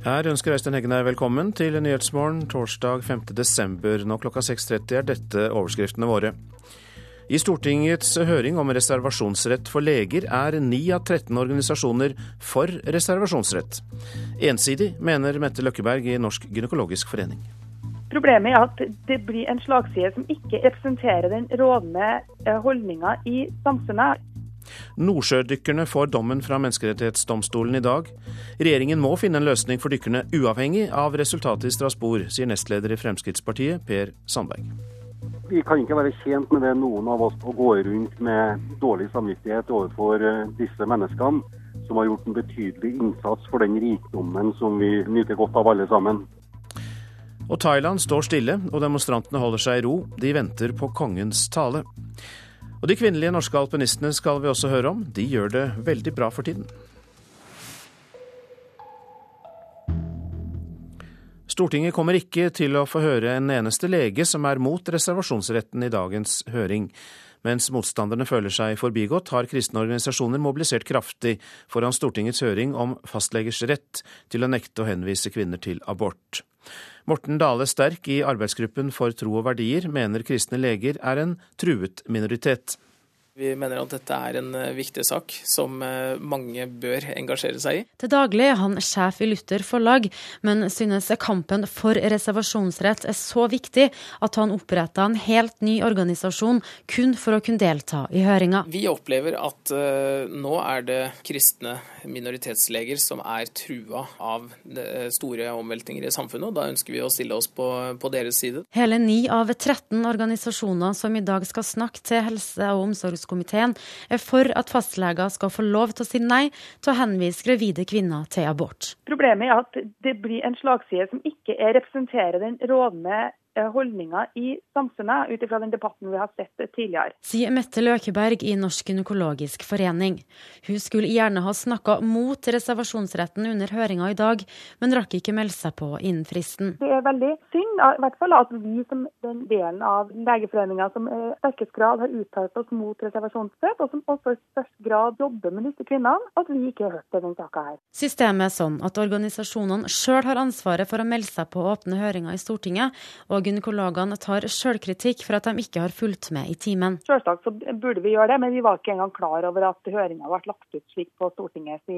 Her ønsker Øystein Heggen velkommen til Nyhetsmorgen torsdag 5.12. Nå klokka 6.30 er dette overskriftene våre. I Stortingets høring om reservasjonsrett for leger er 9 av 13 organisasjoner for reservasjonsrett. Ensidig, mener Mette Løkkeberg i Norsk gynekologisk forening. Problemet er at det blir en slagside som ikke representerer den rådende eh, holdninga i samfunnet. Nordsjødykkerne får dommen fra Menneskerettighetsdomstolen i dag. Regjeringen må finne en løsning for dykkerne, uavhengig av resultatet i Strasbourg, sier nestleder i Fremskrittspartiet, Per Sandberg. Vi kan ikke være tjent med det, noen av oss, å gå rundt med dårlig samvittighet overfor eh, disse menneskene, som har gjort en betydelig innsats for den rikdommen som vi nyter godt av alle sammen. Og Thailand står stille, og demonstrantene holder seg i ro. De venter på kongens tale. Og de kvinnelige norske alpinistene skal vi også høre om. De gjør det veldig bra for tiden. Stortinget kommer ikke til å få høre en eneste lege som er mot reservasjonsretten i dagens høring. Mens motstanderne føler seg forbigått, har kristne organisasjoner mobilisert kraftig foran Stortingets høring om fastlegers rett til å nekte å henvise kvinner til abort. Morten Dale Sterk i arbeidsgruppen for tro og verdier mener kristne leger er en truet minoritet. Vi mener at dette er en eh, viktig sak som eh, mange bør engasjere seg i. Til daglig er han sjef i Luther forlag, men synes kampen for reservasjonsrett er så viktig at han oppretta en helt ny organisasjon kun for å kunne delta i høringa. Vi opplever at uh, nå er det kristne minoritetsleger som er trua av store omveltninger i samfunnet, og da ønsker vi å stille oss på, på deres side. Hele ni av 13 organisasjoner som i dag skal snakke til helse- og omsorgs omsorgskomiteen er for at fastleger skal få lov til å si nei til å henvise gravide kvinner til abort. Problemet er at det blir en slagside som ikke representerer den rådende holdninger i samfunnet, ut ifra den debatten vi har sett tidligere. Sier Mette Løkeberg i Norsk gynekologisk forening. Hun skulle gjerne ha snakka mot reservasjonsretten under høringa i dag, men rakk ikke melde seg på innen fristen. Det er veldig synd i hvert fall at vi som den delen av Legeforeninga som i sterkest grad har uttalt oss mot reservasjonsrett, og som også i størst grad jobber med disse kvinnene, at vi ikke har hørt denne saka her. Systemet er sånn at organisasjonene sjøl har ansvaret for å melde seg på åpne høringer i Stortinget. og og gynekologene tar sjølkritikk for at de ikke har fulgt med i timen. Selvsagt så burde vi gjøre det, men vi var ikke engang klar over at høringa ble lagt ut slik på Stortingets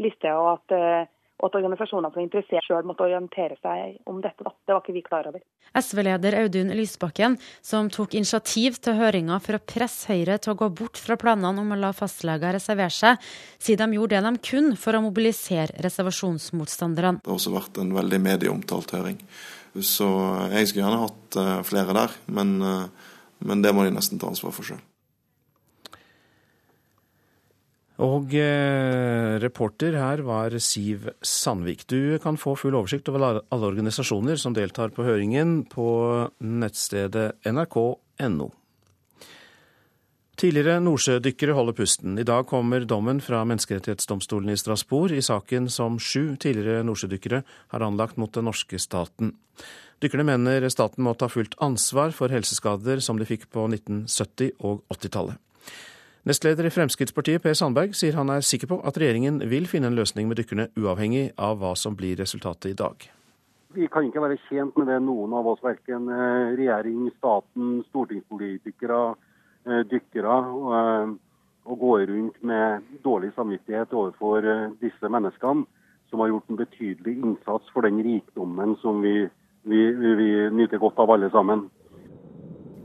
liste, og at, eh, at organisasjoner som er interessert sjøl måtte orientere seg om dette. Da. Det var ikke vi klar over. SV-leder Audun Lysbakken, som tok initiativ til høringa for å presse Høyre til å gå bort fra planene om å la fastleger reservere seg, sier de gjorde det de kunne for å mobilisere reservasjonsmotstanderne. Det har også vært en veldig medieomtalt høring. Så jeg skulle gjerne hatt eh, flere der, men, eh, men det må de nesten ta ansvar for sjøl. Og eh, reporter her var Siv Sandvik. Du kan få full oversikt over alle organisasjoner som deltar på høringen på nettstedet nrk.no. Tidligere nordsjødykkere holder pusten. I dag kommer dommen fra Menneskerettighetsdomstolen i Strasbourg i saken som sju tidligere nordsjødykkere har anlagt mot den norske staten. Dykkerne mener staten må ta fullt ansvar for helseskader som de fikk på 1970- og 80-tallet. Nestleder i Fremskrittspartiet, Per Sandberg, sier han er sikker på at regjeringen vil finne en løsning med dykkerne, uavhengig av hva som blir resultatet i dag. Vi kan ikke være tjent med det, noen av oss, verken eh, regjering, staten, stortingspolitikere dykkere eh, og går rundt med dårlig samvittighet overfor eh, disse menneskene, som har gjort en betydelig innsats for den rikdommen som vi, vi, vi nyter godt av alle sammen.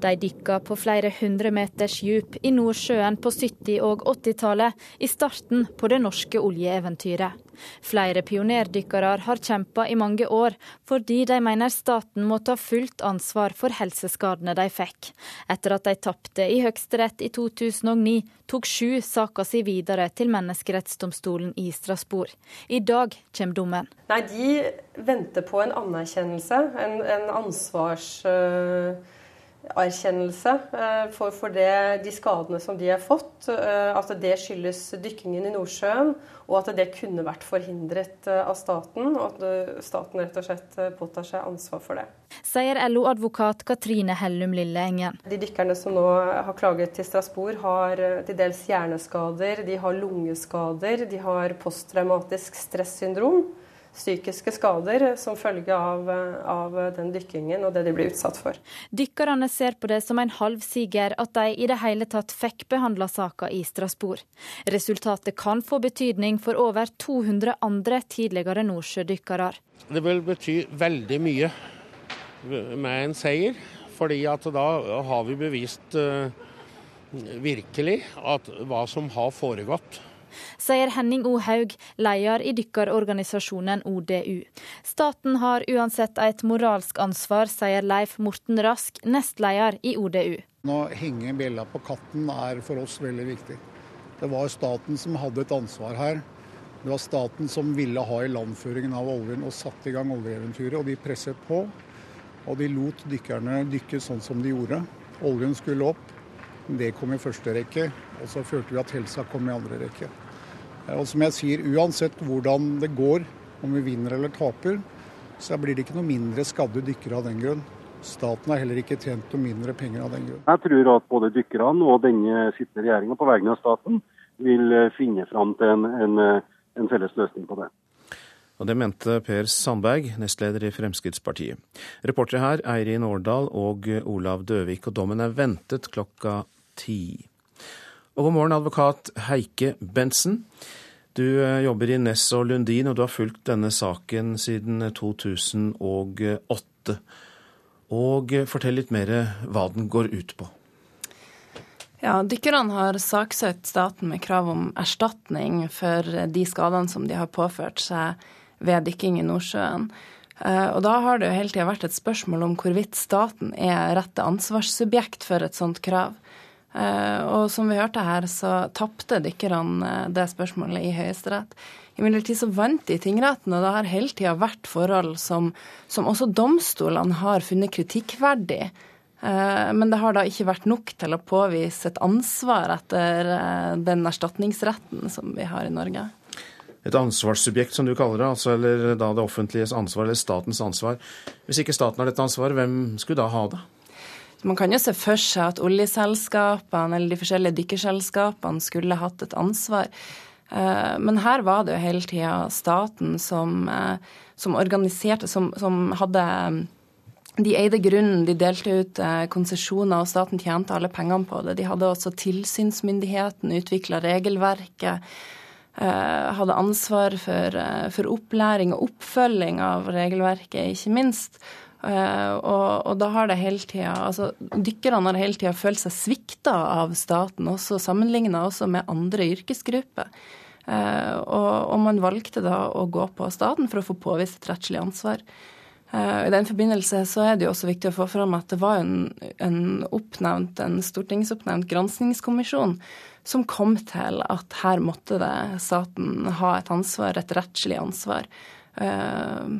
De dykka på flere hundre meters djup i Nordsjøen på 70- og 80-tallet, i starten på det norske oljeeventyret. Flere pionerdykkere har kjempa i mange år, fordi de mener staten må ta fullt ansvar for helseskadene de fikk. Etter at de tapte i Høyesterett i 2009, tok sju saka si videre til Menneskerettsdomstolen i Strasbourg. I dag kommer dommen. Nei, De venter på en anerkjennelse, en, en ansvars... Uh erkjennelse eh, for, for det, de skadene som de har fått. Eh, at det skyldes dykkingen i Nordsjøen, og at det kunne vært forhindret eh, av staten. Og at staten rett og slett påtar seg ansvar for det. Sier LO-advokat Katrine Hellum Lilleengen. De dykkerne som nå har klaget til Strasbourg, har til dels hjerneskader, de har lungeskader, de har posttraumatisk stressyndrom. Psykiske skader som følge av, av, den dykkingen og det de blir utsatt for. Dykkerne ser på det som en halvsiger at de i det hele tatt fikk behandla saka i Strasbourg. Resultatet kan få betydning for over 200 andre tidligere nordsjødykkere. Det vil bety veldig mye med en seier, fordi at da har vi bevist uh, virkelig at hva som har foregått sier Henning O. Haug, leder i dykkerorganisasjonen ODU. Staten har uansett et moralsk ansvar, sier Leif Morten Rask, nestleder i ODU. Å henge bjella på katten er for oss veldig viktig. Det var staten som hadde et ansvar her. Det var staten som ville ha ilandføringen av oljen og satte i gang oljeeventyret. Og de presset på. Og de lot dykkerne dykke sånn som de gjorde. Oljen skulle opp. Det kom i første rekke. Og så følte vi at helsa kom i andre rekke. Eh, og som jeg sier, uansett hvordan det går, om vi vinner eller taper, så blir det ikke noe mindre skadde dykkere av den grunn. Staten har heller ikke tjent noe mindre penger av den grunn. Jeg tror at både dykkerne og denne sittende regjeringa på vegne av staten vil eh, finne fram til en, en, eh, en felles løsning på det. Og Det mente Per Sandberg, nestleder i Fremskrittspartiet. Reportere her Eirin Årdal og Olav Døvik, og dommen er ventet klokka ti. Og god morgen, advokat Heike Bentsen. Du eh, jobber i Ness og Lundin, og du har fulgt denne saken siden 2008. Og eh, fortell litt mer hva den går ut på. Ja, Dykkerne har saksøkt staten med krav om erstatning for de skadene som de har påført seg ved dykking i Nordsjøen. Eh, og da har det jo hele tida vært et spørsmål om hvorvidt staten er rette ansvarssubjekt for et sånt krav. Eh, og som vi hørte her, så tapte dykkerne eh, det spørsmålet i Høyesterett. Imidlertid så vant de tingretten, og det har hele tida vært forhold som, som også domstolene har funnet kritikkverdig. Eh, men det har da ikke vært nok til å påvise et ansvar etter den erstatningsretten som vi har i Norge. Et ansvarssubjekt, som du kaller det, altså, eller da det offentliges ansvar, eller statens ansvar. Hvis ikke staten har dette ansvaret, hvem skulle da ha det? Man kan jo se for seg at oljeselskapene eller de forskjellige dykkerselskapene skulle hatt et ansvar. Eh, men her var det jo hele tida staten som, eh, som organiserte, som, som, hadde De eide grunnen, de delte ut eh, konsesjoner, og staten tjente alle pengene på det. De hadde også tilsynsmyndigheten, utvikla regelverket. Hadde ansvar for, for opplæring og oppfølging av regelverket, ikke minst. Uh, og, og, da har det hele tida altså, Dykkerne har hele tida følt seg svikta av staten, også sammenligna også med andre yrkesgrupper. Uh, og, og, man valgte da å gå på staten for å få påvist et rettslig ansvar. Uh, I den forbindelse så er det jo også viktig å få fram at det var en, en, oppnevnt, en stortingsoppnevnt granskingskommisjon som kom til at her måtte det staten ha et ansvar, et rettslig ansvar. Uh,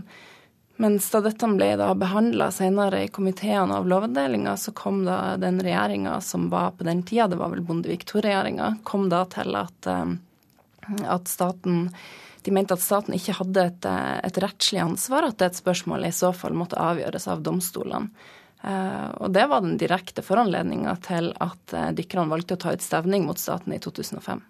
mens da dette ble da behandla senere i komiteen av Lovavdelinga, så kom da den regjeringa som var på den tida, det var vel Bondevik II-regjeringa, kom da til at, eh, at, staten de mente at staten ikke hadde et, eh, et rettslig ansvar, at det et spørsmål i så fall måtte avgjøres av domstolene. Eh, og det var den direkte foranledninga til at dykkerne valgte å ta ut stevning mot staten i 2005.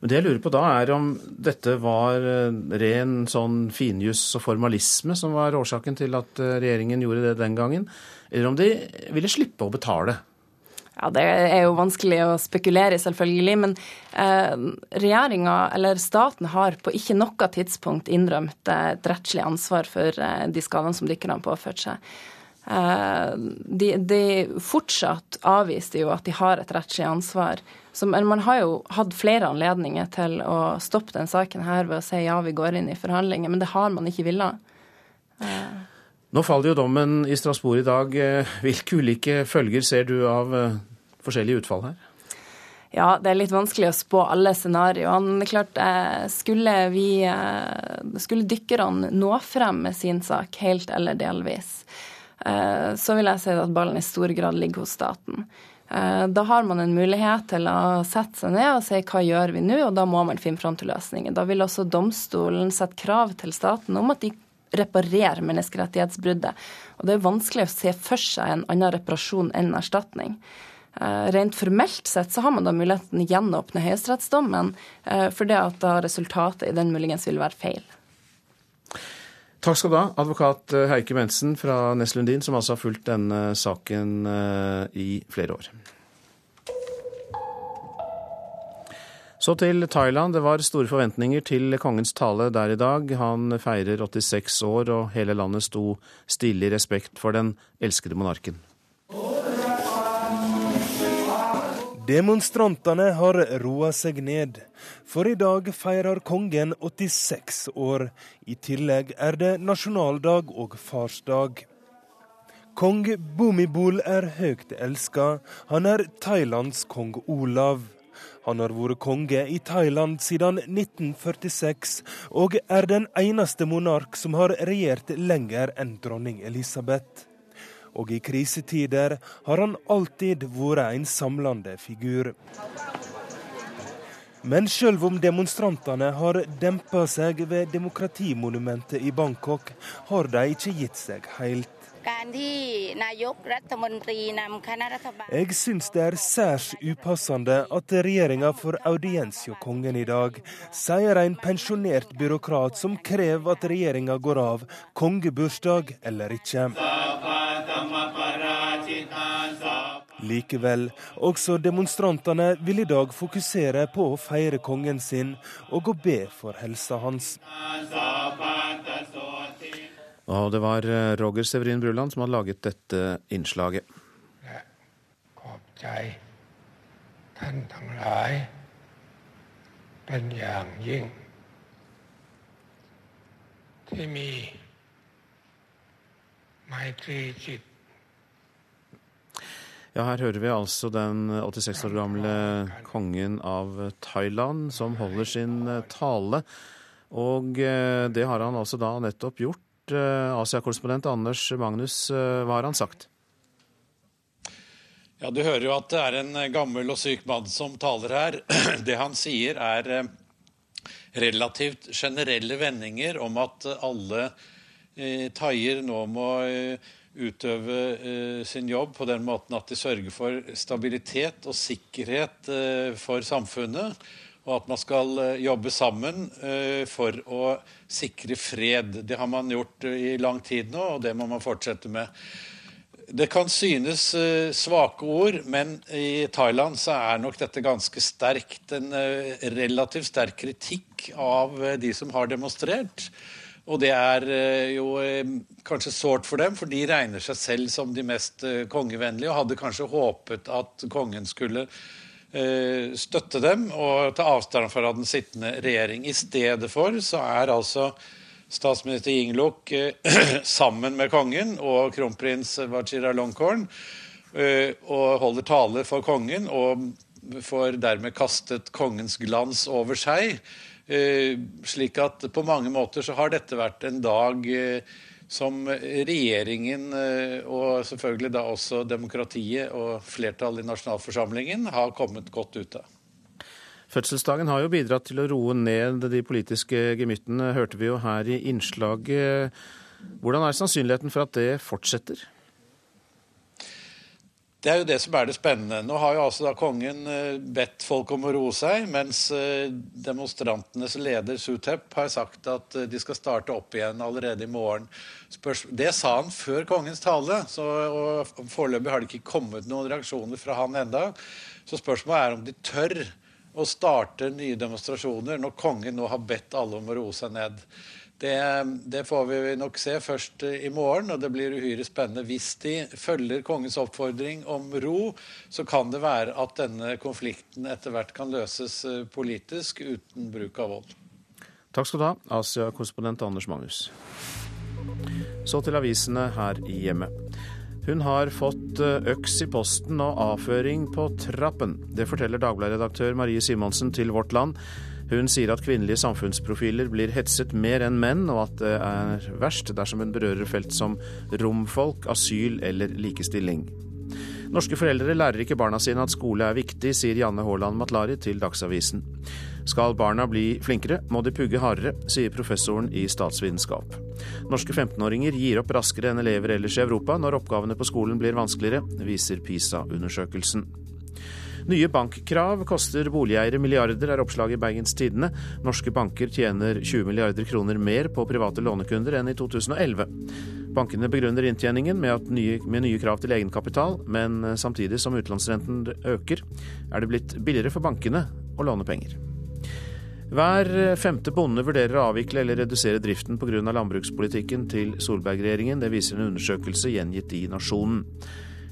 Det jeg lurer på da, er om dette var eh, ren sånn finjuss og formalisme som var årsaken til at eh, regjeringen gjorde det den gangen, eller om de ville slippe å betale? Ja, Det er jo vanskelig å spekulere i, selvfølgelig. Men eh, regjeringa, eller staten, har på ikke noe tidspunkt innrømt et rettslig ansvar for eh, de skadene som dykkerne har påført seg. Eh, de, de fortsatt avviste jo at de har et rettslig ansvar så man har jo hatt flere anledninger til å stoppe den saken her ved å si ja, vi går inn i forhandlinger, men det har man ikke villet. Eh. Nå faller jo dommen i Strasbourg i dag. Eh, hvilke ulike følger ser du av eh, forskjellige utfall her? Ja, det er litt vanskelig å spå alle scenarioene. Det er klart, skulle vi Skulle dykkerne nå frem med sin sak, helt eller delvis, så vil jeg si at ballen i stor grad ligger hos staten. Eh, da har man en mulighet til å sette seg ned og si hva gjør vi nå, og da må man finne fram til løsninger. Da vil også domstolen sette krav til staten om at de reparerer menneskerettighetsbruddet. Og det er vanskelig å se for seg en annen reparasjon enn erstatning. Eh, rent formelt sett så har man da muligheten å gjenåpne høyesterettsdommen, eh, for det at da resultatet i den muligens vil være feil. Takk skal du ha, advokat Heike Mensen fra Ness Lundin, som altså har fulgt denne saken i flere år. Så til Thailand. Det var store forventninger til kongens tale der i dag. Han feirer 86 år, og hele landet sto stille i respekt for den elskede monarken. Demonstrantene har roa seg ned, for i dag feirer kongen 86 år. I tillegg er det nasjonaldag og farsdag. Kong Bumibol er høyt elska. Han er Thailands kong Olav. Han har vært konge i Thailand siden 1946, og er den eneste monark som har regjert lenger enn dronning Elisabeth. Og i krisetider har han alltid vært en samlende figur. Men selv om demonstrantene har dempa seg ved demokratimonumentet i Bangkok, har de ikke gitt seg helt. Jeg syns det er særs upassende at regjeringa får audiens hos kongen i dag, sier en pensjonert byråkrat som krever at regjeringa går av, kongebursdag eller ikke. Likevel, også demonstrantene vil i dag fokusere på å feire kongen sin og å be for helsa hans. Og det var eh, Roger Severin Bruland som hadde laget dette innslaget. Ja, her hører vi altså den 86 år gamle kongen av Thailand som holder sin eh, tale. Og eh, det har han altså da nettopp gjort Eh, Asia-korrespondent Anders Magnus, hva har han sagt? Ja, Du hører jo at det er en gammel og syk mann som taler her. Det han sier, er relativt generelle vendinger om at alle eh, thaier nå må utøve eh, sin jobb på den måten at de sørger for stabilitet og sikkerhet eh, for samfunnet og at man skal eh, jobbe sammen eh, for å sikre fred. Det har man gjort eh, i lang tid nå, og det må man fortsette med. Det kan synes svake ord, men i Thailand så er nok dette ganske sterkt. En relativt sterk kritikk av de som har demonstrert. Og det er jo kanskje sårt for dem, for de regner seg selv som de mest kongevennlige og hadde kanskje håpet at kongen skulle Eh, støtte dem og ta avstand fra den sittende regjering. I stedet for så er altså statsminister Yingluck eh, sammen med kongen og kronprins Vajiralongkorn Longkorn og holder tale for kongen og får dermed kastet kongens glans over seg. Slik at på mange måter så har dette vært en dag som regjeringen eh, og selvfølgelig da også demokratiet og flertallet i nasjonalforsamlingen har kommet godt ut av. Fødselsdagen har jo bidratt til å roe ned de politiske gemyttene, hørte vi jo her i innslaget. Hvordan er sannsynligheten for at det fortsetter? Det er jo det som er det spennende. Nå har jo altså da kongen eh, bedt folk om å roe seg, mens eh, demonstrantenes leder Sutep har sagt at eh, de skal starte opp igjen allerede i morgen. Det sa han før kongens tale, så, og foreløpig har det ikke kommet noen reaksjoner fra han enda. Så spørsmålet er om de tør å starte nye demonstrasjoner når kongen nå har bedt alle om å roe seg ned. Det, det, får vi nok se først i morgen, og det blir uhyre spennende. Hvis de følger kongens oppfordring om ro, så kan det være at denne konflikten etter hvert kan løses eh, politisk uten bruk av vold. Takk skal du ha, Asia-korrespondent Anders Magnus. Så til avisene her i hjemmet. Hun har fått eh, øks i posten og avføring på trappen. Det forteller Dagbladet-redaktør Marie Simonsen til Vårt Land. Hun sier at kvinnelige samfunnsprofiler blir hetset mer enn menn, og at det er verst dersom hun berører felt som romfolk, asyl eller likestilling. Norske foreldre lærer ikke barna sine at skole er viktig, sier Janne Haaland Matlari til Dagsavisen. Skal barna bli flinkere, må de pugge hardere, sier professoren i statsvitenskap. Norske 15-åringer gir opp raskere enn elever ellers i Europa når oppgavene på skolen blir vanskeligere, viser PISA-undersøkelsen. Nye bankkrav koster boligeiere milliarder, er oppslaget i Bergens Tidende. Norske banker tjener 20 milliarder kroner mer på private lånekunder enn i 2011. Bankene begrunner inntjeningen med, nye, med nye krav til egenkapital, men samtidig som utlånsrenten øker, er det blitt billigere for bankene å låne penger. Hver femte bonde vurderer å avvikle eller redusere driften pga. landbrukspolitikken til Solberg-regjeringen. Det viser en undersøkelse gjengitt i Nasjonen.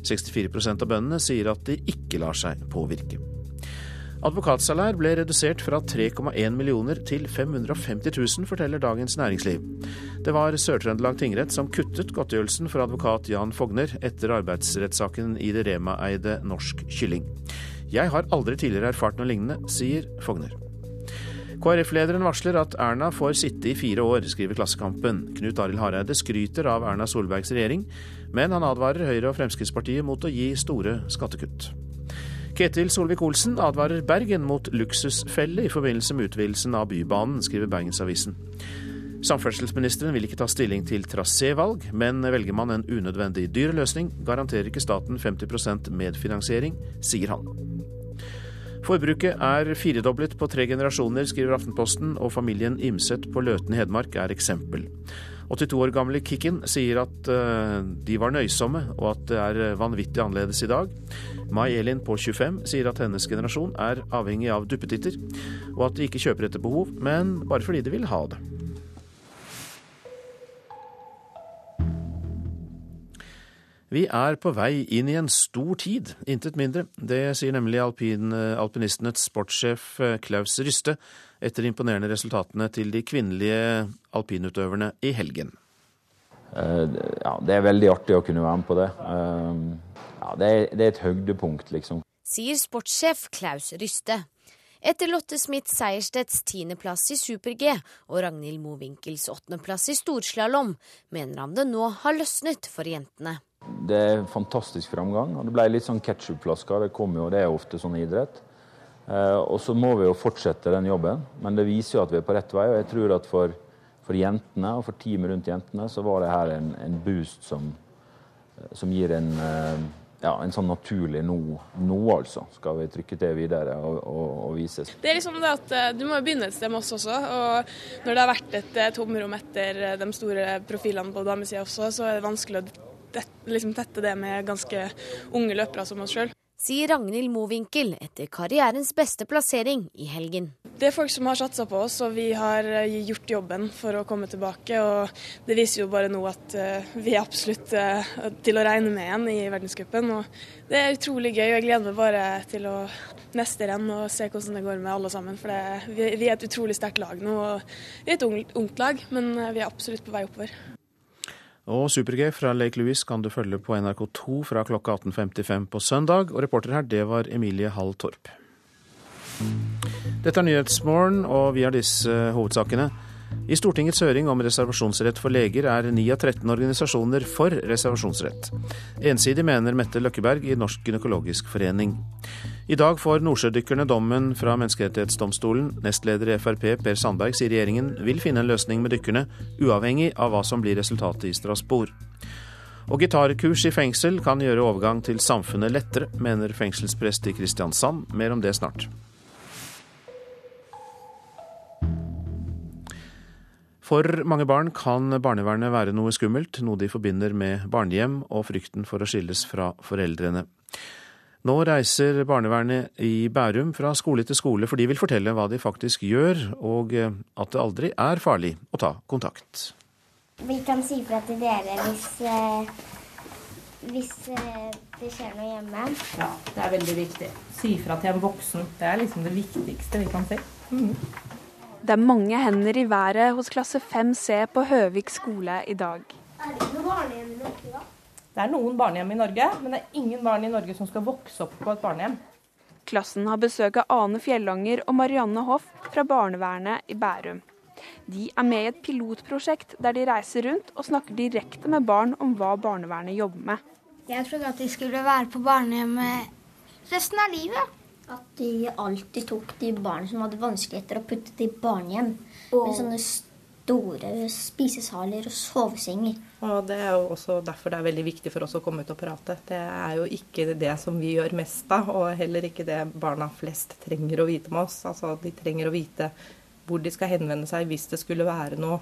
64% av bøndene sier at de ikke lar seg påvirke. Advokatsalær ble redusert fra 3,1 millioner til 550 000, forteller Dagens Næringsliv. Det var Sør-Trøndelag tingrett som kuttet godtgjørelsen for advokat Jan Fogner etter arbeidsrettssaken i det Rema-eide Norsk Kylling. Jeg har aldri tidligere erfart noe lignende, sier Fogner. KrF-lederen varsler at Erna får sitte i fire år, skriver Klassekampen. Knut Arild Hareide skryter av Erna Solbergs regjering, men han advarer Høyre og Fremskrittspartiet mot å gi store skattekutt. Ketil Solvik-Olsen advarer Bergen mot luksusfelle i forbindelse med utvidelsen av Bybanen, skriver Bergensavisen. Samferdselsministeren vil ikke ta stilling til trasévalg, men velger man en unødvendig dyr løsning, garanterer ikke staten 50% medfinansiering, sier han. Forbruket er firedoblet på tre generasjoner, skriver Aftenposten, og familien Imset på Løten i Hedmark er eksempel. 82 år gamle Kikken sier at eh, de var nøysomme, og at det er vanvittig annerledes i dag. Mai Elin på 25 sier at hennes generasjon er avhengig av duppetitter, og at de ikke kjøper etter behov, men bare fordi de vil ha det. Vi er på vei inn i en stor tid, intet mindre. Det sier nemlig alpin, alpinistenes sportssjef eh, Klaus Ryste etter de imponerende resultatene til de kvinnelige alpinutøverne i helgen. Eh, ja, det er veldig artig å kunne være med på det. Eh, ja, det, er, det er et høydepunkt, liksom. Sier sportssjef Klaus Ryste. Etter Lotte Smith Seierstedts tiendeplass i super-G og Ragnhild Mowinckel åttendeplass i storslalåm, mener han det nå har løsnet for jentene. Det er fantastisk framgang. og Det ble litt sånn ketsjupflasker. Det kommer jo, det er ofte sånn idrett. Eh, og så må vi jo fortsette den jobben, men det viser jo at vi er på rett vei. Og jeg tror at for, for jentene og for teamet rundt jentene så var det her en, en boost som, som, gir en, eh, ja, en sånn naturlig nå, nå, altså. Skal vi trykke til videre og, og, og vises. Det er liksom det at eh, du må begynne et sted med oss også. Og når det har vært et tomrom etter de store profilene på damesida også, så er det vanskelig å liksom tette det med ganske unge løpere som oss sjøl sier Ragnhild Mowinckel etter karrierens beste plassering i helgen. Det er folk som har satsa på oss, og vi har eh, gjort jobben for å komme tilbake. og Det viser jo bare nå at eh, vi er absolutt eh, til å regne med igjen i verdenscupen. Det er utrolig gøy, og jeg gleder meg bare til å neste renn og se hvordan det går med alle sammen. For det, vi er et utrolig sterkt lag nå. og Vi er et ungt, lag, men vi er absolutt på vei oppover. Og Super-G fra Lake Louise kan du følge på NRK2 fra klokka 18.55 på søndag. Og reporter her, det var Emilie Hall Torp. Dette er Nyhetsmorgen, og vi har disse hovedsakene. I Stortingets høring om reservasjonsrett for leger er 9 av 13 organisasjoner for reservasjonsrett. Ensidig mener Mette Løkkeberg i Norsk gynekologisk forening. I dag får nordsjødykkerne dommen fra Menneskerettighetsdomstolen. Nestleder i Frp Per Sandberg sier regjeringen vil finne en løsning med dykkerne, uavhengig av hva som blir resultatet i Strasbourg. Og gitarkurs i fengsel kan gjøre overgang til samfunnet lettere, mener fengselsprest i Kristiansand. Mer om det snart. For mange barn kan barnevernet være noe skummelt, noe de forbinder med barnehjem og frykten for å skilles fra foreldrene. Nå reiser barnevernet i Bærum fra skole til skole, for de vil fortelle hva de faktisk gjør, og at det aldri er farlig å ta kontakt. Vi kan si fra til dere hvis, eh, hvis eh, det skjer noe hjemme. Ja, det er veldig viktig. Si fra til en voksen. Det er liksom det viktigste vi kan si. Mm. Det er mange hender i været hos klasse 5C på Høvik skole i dag. Er det noen barnehjem i Norge, da? Det er noen barnehjem i Norge, men det er ingen barn i Norge som skal vokse opp på et barnehjem. Klassen har besøk av Ane Fjellanger og Marianne Hoff fra barnevernet i Bærum. De er med i et pilotprosjekt der de reiser rundt og snakker direkte med barn om hva barnevernet jobber med. Jeg trodde at de skulle være på barnehjemmet resten av livet. At de alltid tok de barna som hadde vanskeligheter, og puttet i barnehjem. Oh. Med sånne store spisesaler og sovesenger. Og Det er jo også derfor det er veldig viktig for oss å komme ut og prate. Det er jo ikke det som vi gjør mest av, og heller ikke det barna flest trenger å vite med oss. Altså De trenger å vite hvor de skal henvende seg hvis det skulle være noe.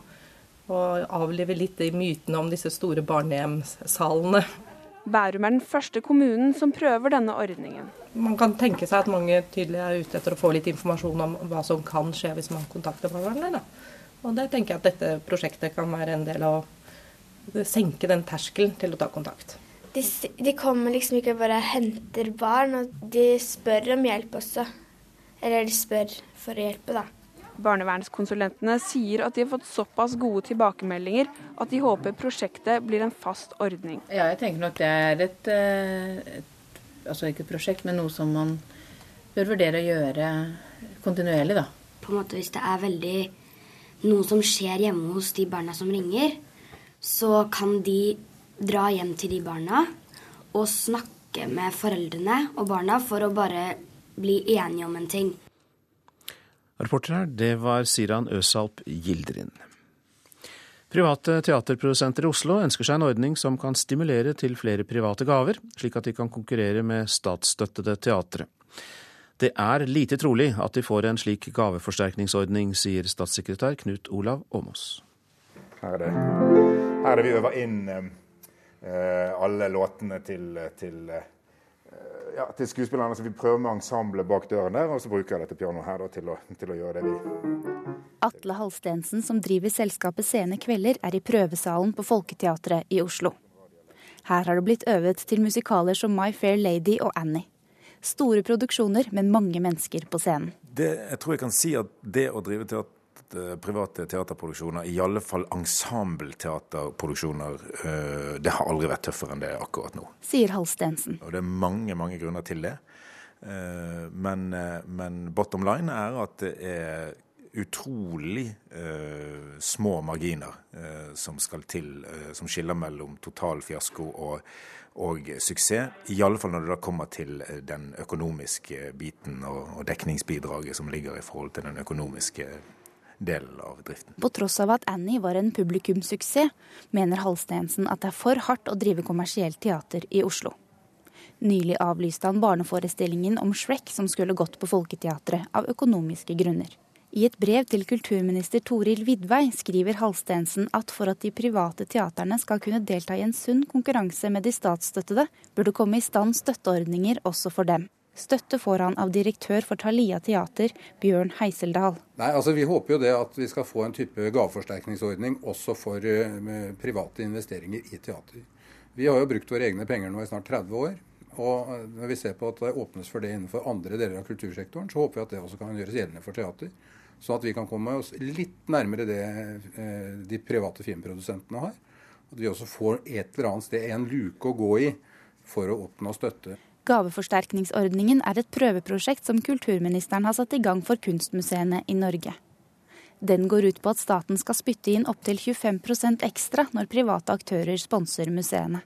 Og avlive litt de mytene om disse store barnehjemssalene. Bærum er den første kommunen som prøver denne ordningen. Man kan tenke seg at mange tydelig er ute etter å få litt informasjon om hva som kan skje hvis man kontakter barnevernet. Og det tenker jeg at dette prosjektet kan være en del av å senke den terskelen til å ta kontakt. De, de kommer liksom ikke bare og henter barn, og de spør om hjelp også. Eller de spør for å hjelpe, da. Barnevernskonsulentene sier at de har fått såpass gode tilbakemeldinger at de håper prosjektet blir en fast ordning. Ja, jeg tenker nok det er et, eh, et, altså ikke et prosjekt, men noe som man bør vurdere å gjøre kontinuerlig, da. På en måte Hvis det er veldig noe som skjer hjemme hos de barna som ringer, så kan de dra hjem til de barna og snakke med foreldrene og barna for å bare bli enige om en ting. Reporter her, det var Siran Øsalp Gildrin. Private teaterprodusenter i Oslo ønsker seg en ordning som kan stimulere til flere private gaver, slik at de kan konkurrere med statsstøttede teatre. Det er lite trolig at de får en slik gaveforsterkningsordning, sier statssekretær Knut Olav Åmås. Her er her er vi øver inn eh, alle låtene til, til eh, ja, til skuespillerne. Så vi prøver med ensemblet bak døren der, og så bruker jeg dette pianoet her da, til, å, til, å, gjøre det vi Atle Halstensen, som driver selskapet Sene Kvelder, er i prøvesalen på Folketeatret i Oslo. Her har det blitt øvet til musikaler som My Fair Lady og Annie. Store produksjoner med mange mennesker på scenen. Det, jeg tror jeg kan si at det å drive teater Eh, private teaterproduksjoner, i alle fall ensembleteaterproduksjoner, eh, det har aldri vært tøffere enn det er akkurat nå. Sier Halstensen. Og det er mange, mange grunner til det. Eh, men, men bottom line er at det er utrolig eh, små marginer eh, som skal til, eh, som skiller mellom total fiasko og, og suksess. I alle fall når det da kommer til den økonomiske biten og, og dekningsbidraget som ligger i forhold til den økonomiske delen av driften. På tross av at Annie var en publikumssuksess, mener Halstensen at det er for hardt å drive kommersielt teater i Oslo. Nylig avlyste han barneforestillingen om Shrek som skulle gått på Folketeatret av økonomiske grunner. I et brev til kulturminister Toril Vidvei skriver Halstensen at for at de private teaterne skal kunne delta i en sunn konkurranse med de statsstøttede, burde komme i stand støtteordninger også for dem. Støtte får han av direktør for Thalia teater, Bjørn Heiseldal. Nei, altså Vi håper jo det at vi skal få en type gaveforsterkningsordning også for uh, private investeringer i teater. Vi har jo brukt våre egne penger nå i snart 30 år. Og eh, når vi ser på at det åpnes for det innenfor andre deler av kultursektoren, så håper vi at det også kan gjøres gjeldende for teater. Sånn at vi kan komme oss litt nærmere det uh, de private filmprodusentene har. At vi også får et eller annet sted en luke å gå i for å oppnå støtte. Gaveforsterkningsordningen er et prøveprosjekt som kulturministeren har satt i gang for kunstmuseene i Norge. Den går ut på at staten skal spytte inn opptil 25% ekstra når private aktører sponser museene.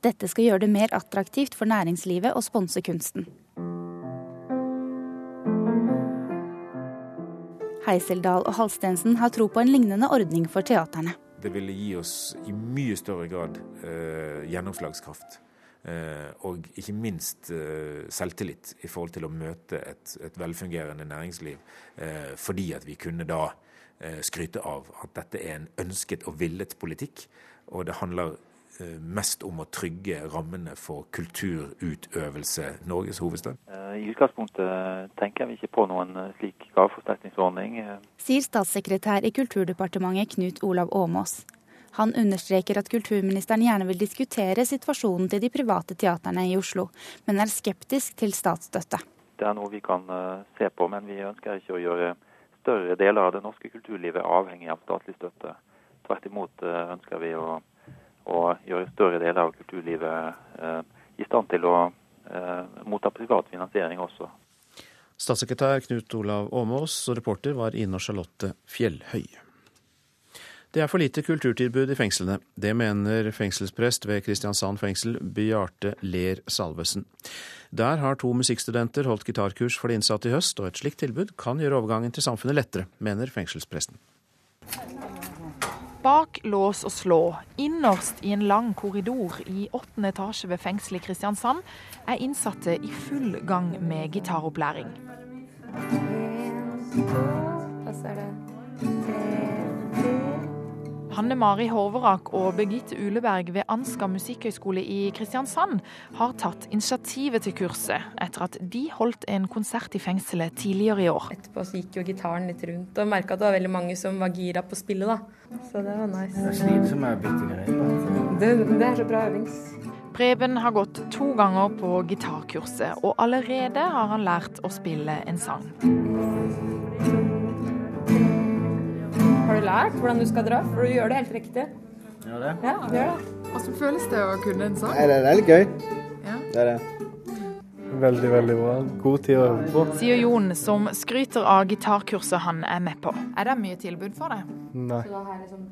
Dette skal gjøre det mer attraktivt for næringslivet å sponse kunsten. Heiseldal og Halstensen har tro på en lignende ordning for teaterne. Det ville gi oss i mye større grad eh, gjennomslagskraft og ikke minst eh, selvtillit i forhold til å møte et, et velfungerende næringsliv. Eh, fordi at vi kunne da skryte av at dette er en ønsket og villet politikk. Og det handler mest om å trygge rammene for kulturutøvelse Norges hovedstad? I utgangspunktet tenker vi ikke på noen slik gaveforsterkningsordning. Sier statssekretær i Kulturdepartementet Knut Olav Åmås. Han understreker at kulturministeren gjerne vil diskutere situasjonen til de private teaterne i Oslo, men er skeptisk til statsstøtte. Det er noe vi kan eh, se på, men vi ønsker ikke å gjøre større deler av det norske kulturlivet avhengig av statlig støtte. Tvert imot eh, ønsker vi å, å gjøre større deler av kulturlivet eh, i stand til å motta privat finansiering også. Statssekretær Knut Olav Åmås og reporter var Ina Charlotte Fjellhøy. Det er for lite kulturtilbud i fengslene. Det mener fengselsprest ved Kristiansand fengsel, Bjarte Ler Salvesen. Der har to musikkstudenter holdt gitarkurs for de innsatte i høst, og et slikt tilbud kan gjøre overgangen til samfunnet lettere, mener fengselspresten. Bak lås og slå, innerst i en lang korridor i åttende etasje ved fengselet i Kristiansand, er innsatte i full gang med gitaropplæring. Hanne Mari Horverak og Birgitte Uleberg ved Ansgar musikkhøgskole i Kristiansand har tatt initiativet til kurset, etter at de holdt en konsert i fengselet tidligere i år. Etterpå så gikk jo gitaren litt rundt, og merka at det var veldig mange som var gira på spillet, da. Så det var nice. Det er slitsomt med bytte greier. Det, det er så bra øvings. Preben har gått to ganger på gitarkurset, og allerede har han lært å spille en sang. Har du lært hvordan du skal dra? For du gjør det helt riktig. Gjør det? Ja, gjør det. Hvordan føles det å kunne en sang? Nei, det er veldig gøy. Ja. Det er det. Veldig, veldig bra. God tid å øve på. Sier Jon, som skryter av gitarkurset han er med på. Er det mye tilbud for deg? Nei. Liksom.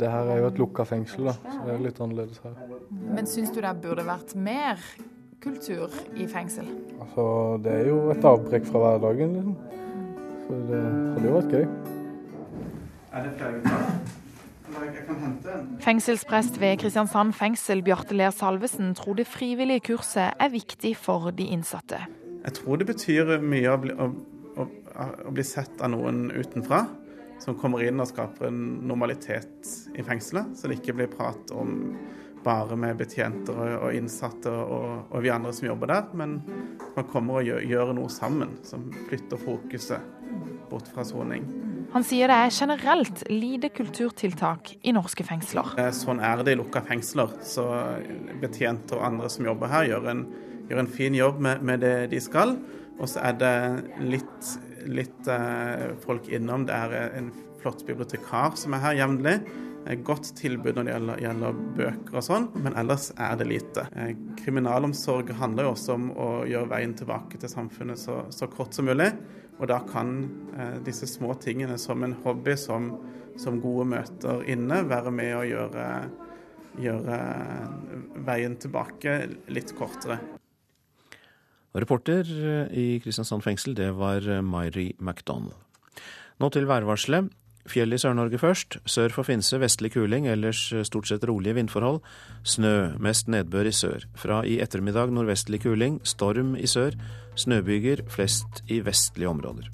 Det her er jo et lukka fengsel, da. Så det er litt annerledes her. Men syns du det burde vært mer kultur i fengsel? Altså, det er jo et avbrekk fra hverdagen, liksom. Så det hadde jo vært gøy. Er det flere. Fengselsprest ved Kristiansand fengsel, Bjarte Ler Salvesen, tror det frivillige kurset er viktig for de innsatte. Jeg tror det betyr mye å bli, å, å, å bli sett av noen utenfra, som kommer inn og skaper en normalitet i fengselet. Så det ikke blir prat om bare med betjenter og, og innsatte og, og, vi andre som jobber der, men man kommer og gjør, gjør noe sammen som flytter fokuset bort fra soning. Han sier det er generelt lite kulturtiltak i norske fengsler. Sånn er det i lukka fengsler. Så betjenter og andre som jobber her, gjør en, gjør en fin jobb med, med, det de skal. Og så er det litt, litt eh, folk innom. Det er en flott bibliotekar som er her jevnlig. Godt tilbud når det gjelder, gjelder, bøker og sånn, men ellers er det lite. Kriminalomsorg handler jo også om å gjøre veien tilbake til samfunnet så, så kort som mulig. Og da kan eh, disse små tingene som en hobby, som, som gode møter inne, være med å gjøre, gjøre veien tilbake litt kortere. Reporter i Kristiansand fengsel, det var Mairi McDonald. Nå til værvarselet. Fjell i Sør-Norge først. Sør for Finse vestlig kuling, ellers stort sett rolige vindforhold. Snø, mest nedbør i sør. Fra i ettermiddag nordvestlig kuling, storm i sør. Snøbyger, flest i vestlige områder.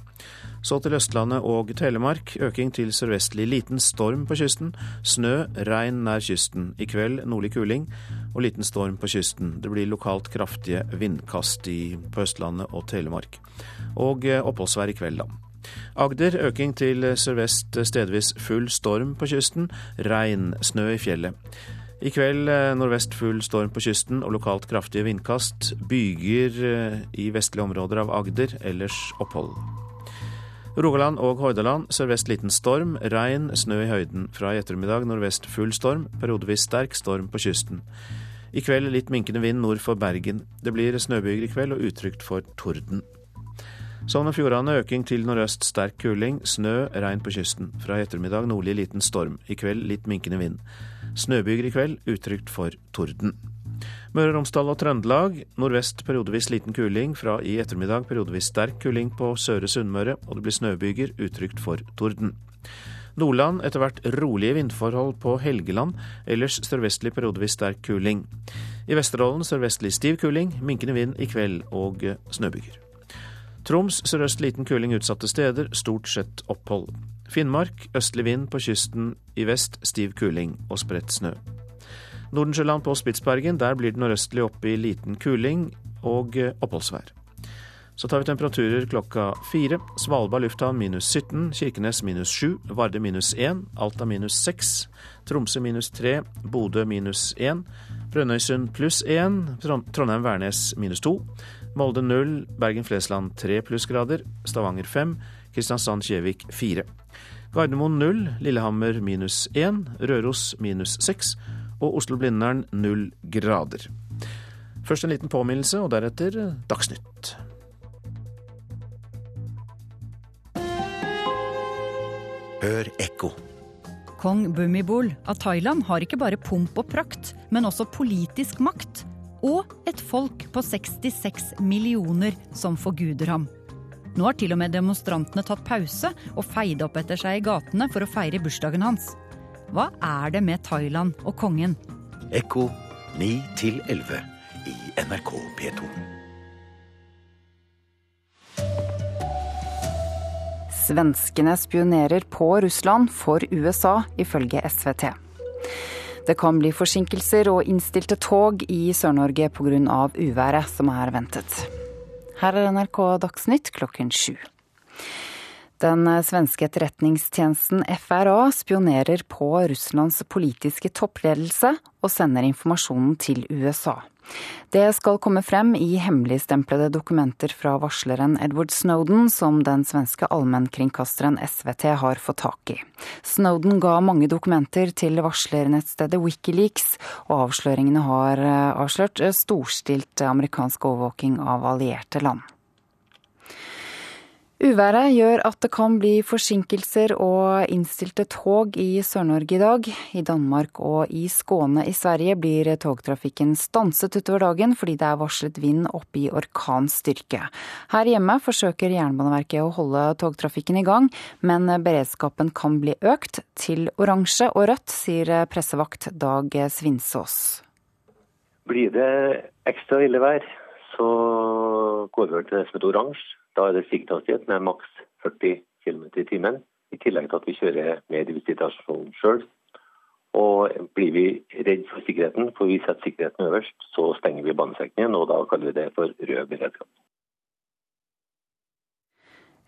Så til Østlandet og Telemark. Øking til sørvestlig liten storm på kysten. Snø, regn nær kysten. I kveld nordlig kuling og liten storm på kysten. Det blir lokalt kraftige vindkast i, på Østlandet og Telemark. Og oppholdsvær i kveld, da. Agder øking til sørvest stedvis full storm på kysten. Regn, snø i fjellet. I kveld nordvest full storm på kysten og lokalt kraftige vindkast. Byger i vestlige områder av Agder, ellers opphold. Rogaland og Hordaland sørvest liten storm. Regn, snø i høyden. Fra i ettermiddag nordvest full storm, periodevis sterk storm på kysten. I kveld litt minkende vind nord for Bergen. Det blir snøbyger i kveld og utrygt for torden. Sogn og Fjordane øking til nordøst sterk kuling. Snø, regn på kysten. Fra i ettermiddag nordlig liten storm. I kveld litt minkende vind. Snøbyger i kveld, utrygt for torden. Møre og Romsdal og Trøndelag nordvest periodevis liten kuling. Fra i ettermiddag periodevis sterk kuling på Søre Sunnmøre, og det blir snøbyger, utrygt for torden. Nordland etter hvert rolige vindforhold på Helgeland, ellers sørvestlig periodevis sterk kuling. I Vesterålen sørvestlig stiv kuling, minkende vind i kveld og snøbyger. Troms sørøst liten kuling utsatte steder, stort sett opphold. Finnmark østlig vind på kysten, i vest stiv kuling og spredt snø. Nordensjøland på Spitsbergen, der blir det nordøstlig opp i liten kuling og oppholdsvær. Så tar vi temperaturer klokka fire. Svalbard lufthavn minus 17, Kirkenes minus 7, Varde minus 1, Alta minus 6, Tromsø minus 3, Bodø minus 1, Brønnøysund pluss 1, Trondheim-Værnes minus 2, Molde 0, Bergen-Flesland 3 plussgrader, Stavanger 5, Kristiansand-Kjevik 4. Gardermoen 0, Lillehammer minus 1, Røros minus 6 og Oslo-Blindern 0 grader. Først en liten påminnelse, og deretter Dagsnytt. Hør ekko. Kong Bumibol av Thailand har ikke bare pomp og prakt, men også politisk makt. Og et folk på 66 millioner som forguder ham. Nå har til og med demonstrantene tatt pause og feid opp etter seg i gatene for å feire bursdagen hans. Hva er det med Thailand og kongen? Ekko 9 11 i NRK P2. Svenskene spionerer på Russland for USA, ifølge SVT. Det kan bli forsinkelser og innstilte tog i Sør-Norge pga. uværet som er ventet. Her er NRK Dagsnytt klokken sju. Den svenske etterretningstjenesten FRA spionerer på Russlands politiske toppledelse og sender informasjonen til USA. Det skal komme frem i hemmeligstemplede dokumenter fra varsleren Edward Snowden, som den svenske allmennkringkasteren SVT har fått tak i. Snowden ga mange dokumenter til varslernettstedet Wikileaks, og avsløringene har eh, avslørt storstilt amerikansk overvåking av allierte land. Uværet gjør at det kan bli forsinkelser og innstilte tog i Sør-Norge i dag. I Danmark og i Skåne i Sverige blir togtrafikken stanset utover dagen fordi det er varslet vind opp i orkanstyrke. Her hjemme forsøker Jernbaneverket å holde togtrafikken i gang, men beredskapen kan bli økt til oransje og rødt, sier pressevakt Dag Svinsås. Blir det ekstra ille vær, så går vi over til det som heter oransje. Da er det siktehastighet med maks 40 km i timen, i tillegg til at vi kjører med visitasjon sjøl. Og blir vi redd for sikkerheten, for vi setter sikkerheten øverst, så stenger vi banestrekningen, og da kaller vi det for rød beredskap.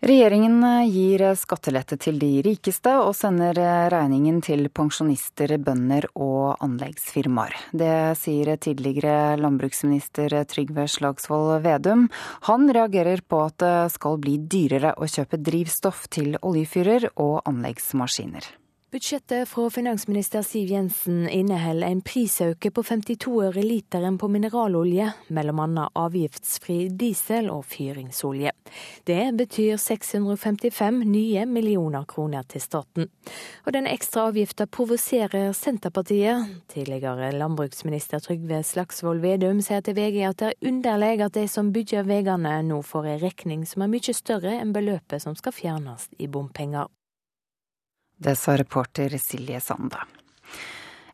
Regjeringen gir skattelette til de rikeste og sender regningen til pensjonister, bønder og anleggsfirmaer. Det sier tidligere landbruksminister Trygve Slagsvold Vedum. Han reagerer på at det skal bli dyrere å kjøpe drivstoff til oljefyrer og anleggsmaskiner. Budsjettet fra finansminister Siv Jensen inneholder en prisøke på 52 øre literen på mineralolje, bl.a. avgiftsfri diesel og fyringsolje. Det betyr 655 nye millioner kroner til staten. Og den ekstra avgifta provoserer Senterpartiet. Tidligere landbruksminister Trygve Slagsvold Vedum sier til VG at det er underlig at de som bygger veiene nå får en regning som er mye større enn beløpet som skal fjernes i bompenger. Det sa reporter Silje Sande.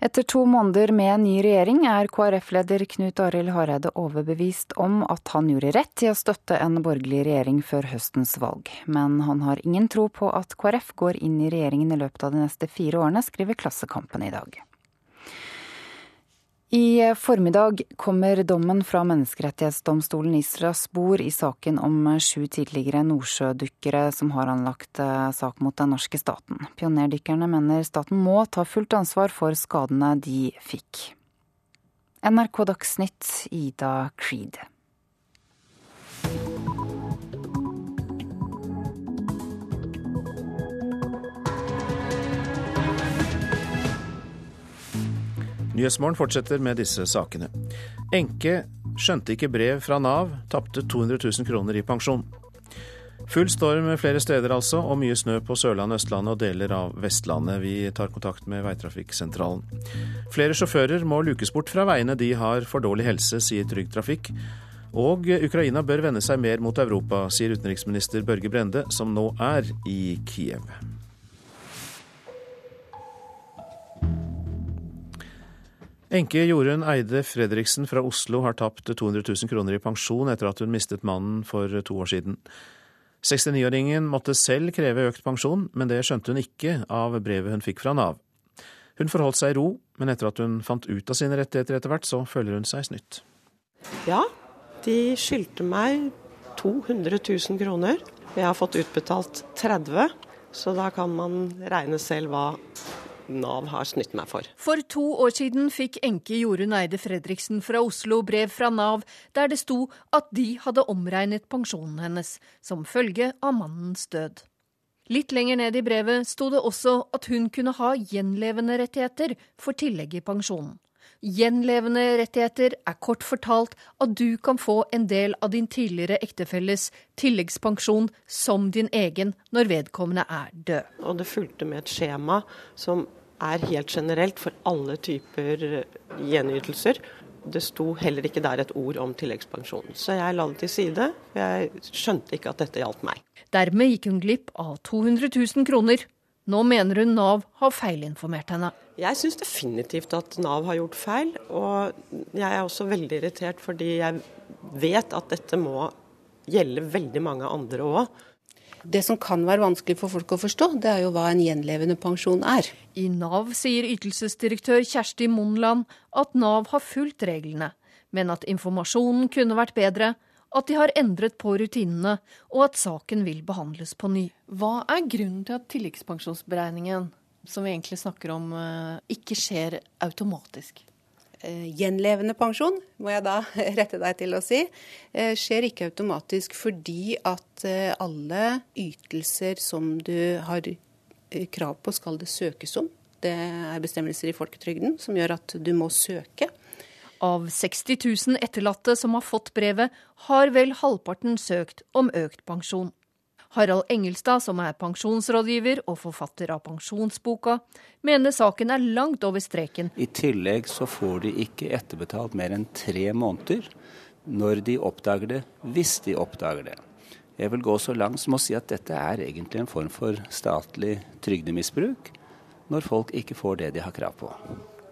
Etter to måneder med ny regjering er KrF-leder Knut Arild Hareide overbevist om at han gjorde rett i å støtte en borgerlig regjering før høstens valg. Men han har ingen tro på at KrF går inn i regjeringen i løpet av de neste fire årene, skriver Klassekampen i dag. I formiddag kommer dommen fra Menneskerettighetsdomstolen i Strasbourg i saken om sju tidligere nordsjødykkere som har anlagt eh, sak mot den norske staten. Pionerdykkerne mener staten må ta fullt ansvar for skadene de fikk. NRK Dagsnytt, Ida Creed. Nyhetsmorgen fortsetter med disse sakene. Enke skjønte ikke brev fra Nav, tapte 200 000 kroner i pensjon. Full storm flere steder altså, og mye snø på Sørlandet, Østlandet og deler av Vestlandet. Vi tar kontakt med veitrafikksentralen. Flere sjåfører må lukes bort fra veiene, de har for dårlig helse, sier Trygg Trafikk. Og Ukraina bør vende seg mer mot Europa, sier utenriksminister Børge Brende, som nå er i Kiev. Enke Jorunn Eide Fredriksen fra Oslo har tapt 200 000 kroner i pensjon etter at hun mistet mannen for to år siden. 69-åringen måtte selv kreve økt pensjon, men det skjønte hun ikke av brevet hun fikk fra Nav. Hun forholdt seg i ro, men etter at hun fant ut av sine rettigheter etter hvert, så føler hun seg snytt. Ja, de skyldte meg 200 000 kroner. Jeg har fått utbetalt 30 så da kan man regne selv hva Nav har snytt meg for. For to år siden fikk enke Jorunn Eide Fredriksen fra Oslo brev fra Nav der det sto at de hadde omregnet pensjonen hennes som følge av mannens død. Litt lenger ned i brevet sto det også at hun kunne ha gjenlevende rettigheter for tillegg i pensjonen. Gjenlevende rettigheter er kort fortalt at du kan få en del av din tidligere ektefelles tilleggspensjon som din egen når vedkommende er død. Og det fulgte med et skjema som er helt generelt for alle typer gjenytelser. Det sto heller ikke der et ord om tilleggspensjon, så jeg la det til side. Jeg skjønte ikke at dette gjaldt meg. Dermed gikk hun glipp av 200 000 kroner. Nå mener hun Nav har feilinformert henne. Jeg syns definitivt at Nav har gjort feil. Og jeg er også veldig irritert fordi jeg vet at dette må gjelde veldig mange andre òg. Det som kan være vanskelig for folk å forstå, det er jo hva en gjenlevende pensjon er. I Nav sier ytelsesdirektør Kjersti Monland at Nav har fulgt reglene, men at informasjonen kunne vært bedre, at de har endret på rutinene, og at saken vil behandles på ny. Hva er grunnen til at tilleggspensjonsberegningen, som vi egentlig snakker om, eh, ikke skjer automatisk? Eh, gjenlevende pensjon, må jeg da rette deg til å si, eh, skjer ikke automatisk fordi at alle ytelser som du har krav på, skal det søkes om. Det er bestemmelser i folketrygden som gjør at du må søke. Av 60 000 etterlatte som har fått brevet, har vel halvparten søkt om økt pensjon. Harald Engelstad, som er pensjonsrådgiver og forfatter av Pensjonsboka, mener saken er langt over streken. I tillegg så får de ikke etterbetalt mer enn tre måneder når de oppdager det, hvis de oppdager det. Jeg vil gå så langt som å si at dette er egentlig en form for statlig trygdemisbruk, når folk ikke får det de har krav på.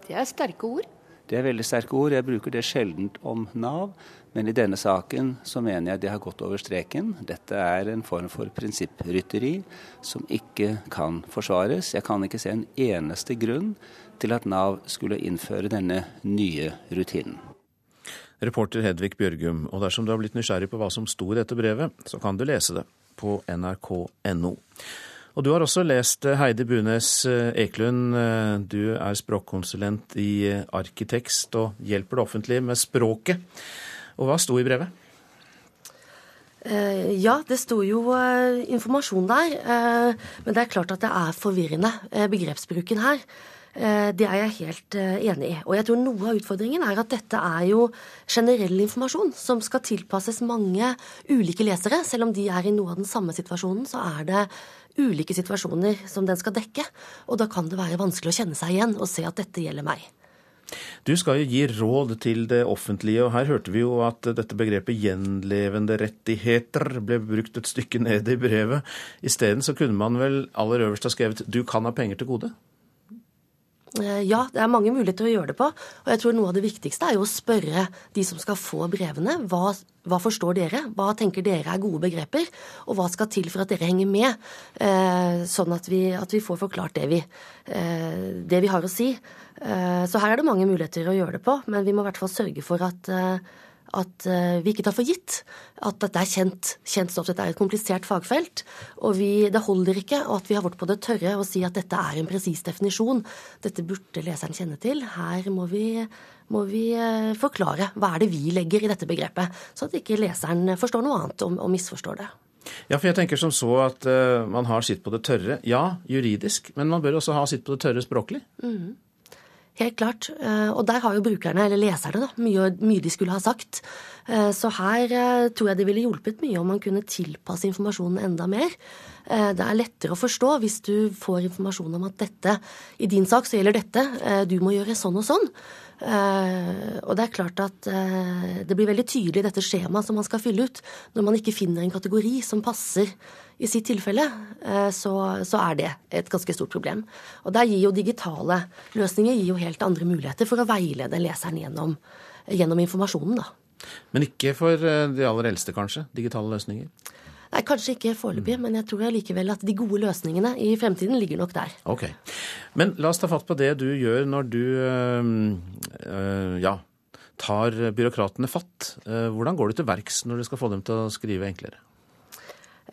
Det er sterke ord. Det er veldig sterke ord. Jeg bruker det sjelden om Nav. Men i denne saken så mener jeg det har gått over streken. Dette er en form for prinsipprytteri som ikke kan forsvares. Jeg kan ikke se en eneste grunn til at Nav skulle innføre denne nye rutinen. Reporter Hedvig Bjørgum, og dersom du har blitt nysgjerrig på hva som sto i dette brevet, så kan du lese det på nrk.no. Og du har også lest eh, Heidi Bunes eh, Eklund. Eh, du er språkkonsulent i Arkitekst og hjelper det offentlige med språket. Og hva sto i brevet? Ja, det sto jo informasjon der. Men det er klart at det er forvirrende, begrepsbruken her. Det er jeg helt enig i. Og jeg tror noe av utfordringen er at dette er jo generell informasjon som skal tilpasses mange ulike lesere. Selv om de er i noe av den samme situasjonen, så er det ulike situasjoner som den skal dekke. Og da kan det være vanskelig å kjenne seg igjen og se at dette gjelder meg. Du skal jo gi råd til det offentlige, og her hørte vi jo at dette begrepet gjenlevende rettigheter ble brukt et stykke ned i brevet. Isteden så kunne man vel aller øverst ha skrevet 'du kan ha penger til gode'? Eh, ja, det er mange muligheter å gjøre det på. Og jeg tror noe av det viktigste er jo å spørre de som skal få brevene. Hva, hva forstår dere? Hva tenker dere er gode begreper? Og hva skal til for at dere henger med? Eh, sånn at vi, at vi, får forklart det vi, eh, det vi har å si. Eh, så her er det mange muligheter å gjøre det på, men vi må i hvert fall sørge for at eh, at eh, vi ikke tar for gitt at dette er kjent, kjent stoff. Dette er et komplisert fagfelt. Og vi, det holder ikke at vi har vært på det tørre å si at dette er en presis definisjon. Dette burde leseren kjenne til. Her må vi, må vi, eh, forklare hva er det vi legger i dette begrepet, så at ikke leseren forstår noe annet og, og misforstår det. Ja, for jeg tenker som så at uh, man har sitt på det tørre. Ja, juridisk, men man bør også ha sitt på det tørre språklig. Mm. Helt klart. Eh, og der har jo brukerne, eller leserne, da, mye, mye de skulle ha sagt. Eh, så her eh, tror jeg det ville hjulpet mye om man kunne tilpasse informasjonen enda mer. Det er lettere å forstå hvis du får informasjon om at dette, i din sak så gjelder dette, du må gjøre sånn og sånn. Og det er klart at det blir veldig tydelig dette skjemaet som man skal fylle ut, når man ikke finner en kategori som passer i sitt tilfelle, eh, så, er det et ganske stort problem. Og der gir jo digitale løsninger gir jo helt andre muligheter for å veilede leseren gjennom, gjennom informasjonen. da. Men ikke for eh, de aller eldste, kanskje? Digitale løsninger? Nei, Kanskje ikke foreløpig, mm. men jeg tror allikevel at de gode løsningene i fremtiden ligger nok der. Ok. Men la oss ta fatt på det du gjør når du øh, øh, ja, tar byråkratene fatt. Hvordan går du til verks når du skal få dem til å skrive enklere?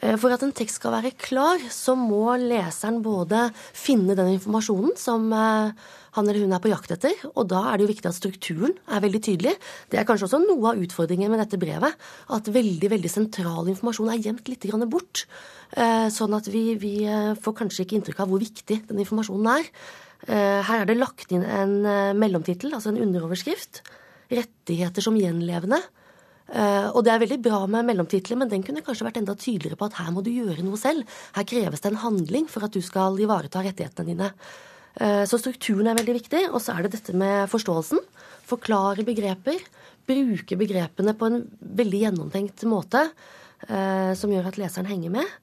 Eh, for at en tekst skal være klar, så må leseren både finne den informasjonen som eh, han eller hun er på jakt etter, og da er det jo viktig at strukturen er veldig tydelig. Det er kanskje også noe av utfordringen med dette brevet, at veldig veldig sentral informasjon er gjemt litt bort. Eh, sånn at vi, vi får kanskje ikke inntrykk av hvor viktig den informasjonen er. Her er det lagt inn en mellomtittel, altså en underoverskrift. Rettigheter som gjenlevende. Uh, og det er veldig bra med mellomtitler, men den kunne kanskje vært enda tydeligere på at her må du gjøre noe selv. Her kreves det en handling for at du skal ivareta rettighetene dine. Uh, så strukturen er veldig viktig. Og så er det dette med forståelsen. Forklare begreper. Bruke begrepene på en veldig gjennomtenkt måte uh, som gjør at leseren henger med.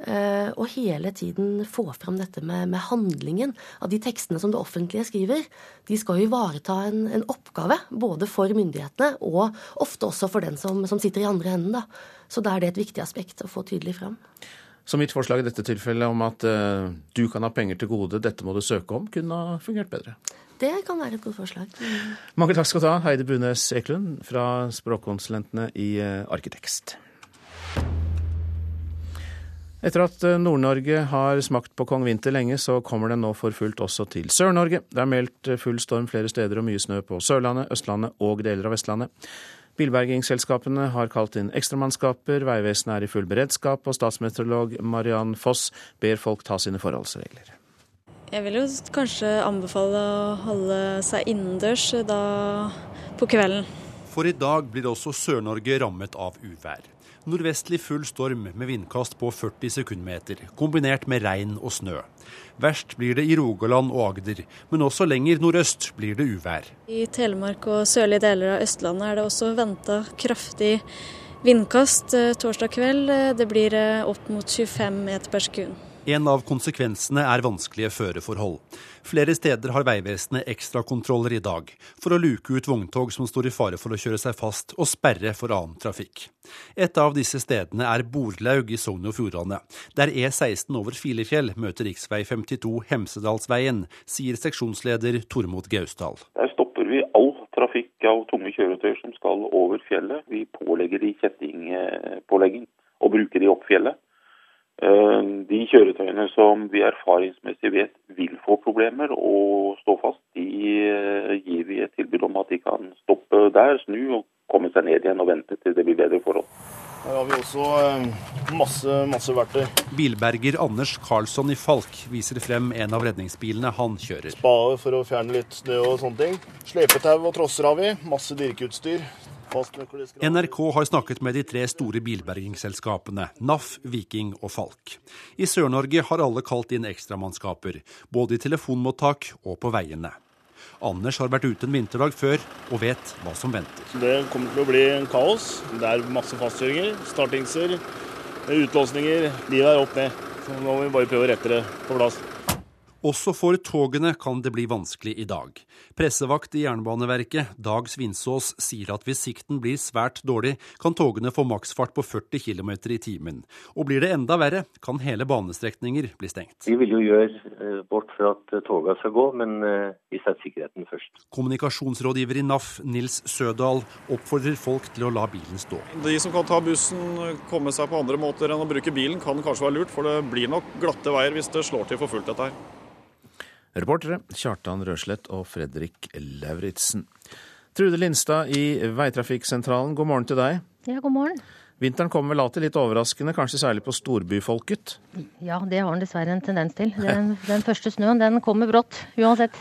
Eh, og hele tiden få fram dette med, med, handlingen av de tekstene som det offentlige skriver. De skal jo ivareta en, en oppgave, både for myndighetene og ofte også for den som, som sitter i andre enden. Da. Så da er det et viktig aspekt å få tydelig fram. Så mitt forslag i dette tilfellet om at uh, du kan ha penger til gode, dette må du søke om, kunne ha fungert bedre? Det kan være et godt forslag. Mm. Mange takk skal du ha, Heidi Bunes Eklund fra språkkonsulentene i uh, Arkitekst. Etter at eh, Nord-Norge har smakt på kong vinter lenge, så kommer den nå for fullt også til Sør-Norge. Det er meldt eh, full storm flere steder og mye snø på Sørlandet, Østlandet og deler av Vestlandet. Bilbergingsselskapene har kalt inn ekstramannskaper, Vegvesenet er i full beredskap, og statsmeteorolog Mariann Foss ber folk ta sine forholdsregler. Jeg vil jo kanskje anbefale å holde seg innendørs da på kvelden. For i dag blir også Sør-Norge rammet av uvær. Nordvestlig full storm med vindkast på 40 sekundmeter, kombinert med regn og snø. Verst blir det i Rogaland og Agder, men også lenger nordøst blir det uvær. I Telemark og sørlige deler av Østlandet er det også venta kraftig vindkast eh, torsdag kveld. Det blir eh, opp mot 25 meter per sekund. En av konsekvensene er vanskelige føreforhold. Flere steder har Vegvesenet ekstrakontroller i dag, for å luke ut vogntog som står i fare for å kjøre seg fast, og sperre for annen trafikk. Et av disse stedene er Borlaug i Sogn og Fjordane, der E16 over Filefjell møter rv. 52 Hemsedalsveien, sier seksjonsleder Tormod Gausdal. Der stopper vi all trafikk av tunge kjøretøy som skal over fjellet. Vi pålegger de kjettingpålegging og bruker de opp fjellet. Eh, de kjøretøyene som vi erfaringsmessig vet vil få problemer og stå fast, de eh, gir vi et tilbud om at de kan stoppe der, snu og komme seg ned igjen og vente til det blir bedre forhold. Her har vi også eh, masse, masse verktøy. Bilberger Anders Karlsson i Falk viser frem en av redningsbilene han kjører. Spade for å fjerne litt snø og sånne ting. Slepetau og trosser har vi. Masse dirkeutstyr. NRK har snakket med de tre store bilbergingsselskapene, NAF, Viking og Falk. I Sør-Norge har alle kalt inn ekstramannskaper, både i telefonmottak og på veiene. Anders har vært ute en vinterdag før og vet hva som venter. Det kommer til å bli en kaos. Det er masse fastkjøringer, startingser, utlåsninger. Livet er opp ned. Så nå må vi bare prøve å rette det på plass. Også for togene kan det bli vanskelig i dag. Pressevakt i Jernbaneverket, Dag Svinsås, sier at hvis sikten blir svært dårlig, kan togene få maksfart på 40 km i timen. Og blir det enda verre, kan hele banestrekninger bli stengt. Vi vil jo gjøre bort vårt for at eh, togene skal gå, men eh, vi setter sikkerheten først. Kommunikasjonsrådgiver i NAF, Nils Sødal, oppfordrer folk til å la bilen stå. De som kan ta bussen, komme seg på andre måter enn å bruke bilen, kan kanskje være lurt, for det blir nok glatte veier hvis det slår til for fullt dette her. Reportere Kjartan Røslett og Fredrik Lauritzen. Trude Lindstad i Veitrafikksentralen, god morgen til deg. Ja, god morgen. Vinteren kommer vel alltid litt overraskende, kanskje særlig på storbyfolket? Ja, det har den dessverre en tendens til. Den, den første snøen den kommer brått, uansett.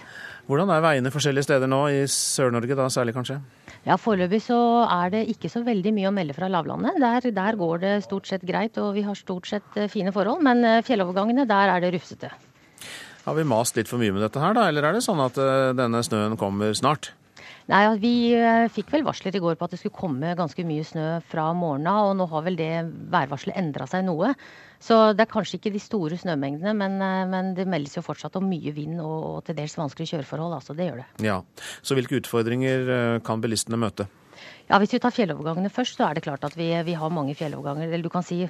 Hvordan er veiene forskjellige steder nå, i Sør-Norge da særlig kanskje? Ja, Foreløpig så er det ikke så veldig mye å melde fra lavlandet. Der, der går det stort sett greit, og vi har stort sett eh, fine forhold. Men eh, fjellovergangene, der er det rufsete. Har vi mast litt for mye med dette her, da, eller er det sånn at eh, denne snøen kommer snart? Nei, Vi eh, fikk vel varsler i går på at det skulle komme ganske mye snø fra morgenen av. Og nå har vel det værvarselet endra seg noe. Så det er kanskje ikke de store snømengdene, men, eh, men det meldes jo fortsatt om mye vind og, og til dels vanskelige kjøreforhold. Altså, det gjør det. Ja, Så hvilke utfordringer kan bilistene møte? Ja, Hvis vi tar fjellovergangene først, så er det klart at vi, vi, har mange fjelloverganger. Eller du kan si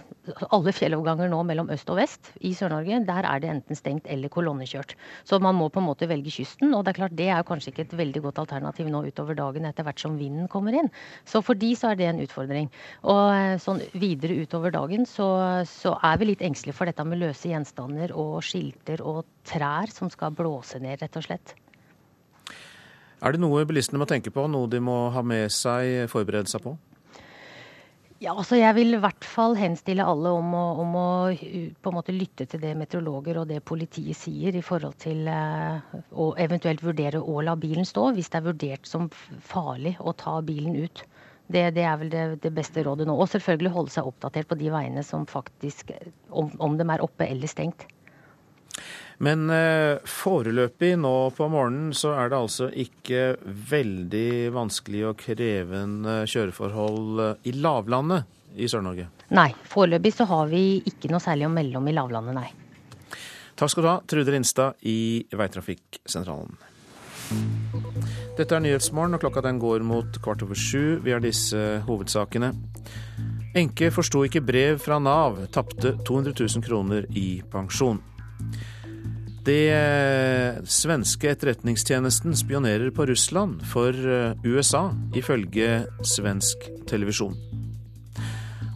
alle fjelloverganger nå mellom øst og vest i Sør-Norge. Der er det enten stengt eller kolonnekjørt. Så man må på en måte velge kysten. Og det er klart det er kanskje ikke et veldig godt alternativ nå utover dagen etter hvert som vinden kommer inn. Så for de så er det en utfordring. Og eh, sånn videre utover dagen så, så er vi litt engstelige for dette med løse gjenstander og skilter og trær som skal blåse ned, rett og slett. Er det noe bilistene må tenke på, noe de må ha med seg, forberede seg på? Ja, altså Jeg vil i hvert fall henstille alle om å, om å på en måte lytte til det meteorologer og det politiet sier i forhold til eh, å eventuelt vurdere å la bilen stå, hvis det er vurdert som farlig å ta bilen ut. Det, det er vel det, det, beste rådet nå. Og selvfølgelig holde seg oppdatert på de veiene som faktisk, om, om de er oppe eller stengt. Men eh, foreløpig nå på morgenen så er det altså ikke veldig vanskelig og krevende kjøreforhold eh, i lavlandet i Sør-Norge? Nei, foreløpig så har vi ikke noe særlig å melde om i lavlandet, nei. Takk skal du ha, Trude Rinstad i Veitrafikksentralen. Dette er Nyhetsmorgen, og klokka den går mot kvart over sju. Vi har disse hovedsakene. Enke forsto ikke brev fra Nav, tapte 200 000 kroner i pensjon. Det eh, svenske etterretningstjenesten spionerer på Russland for eh, USA, ifølge svensk televisjon.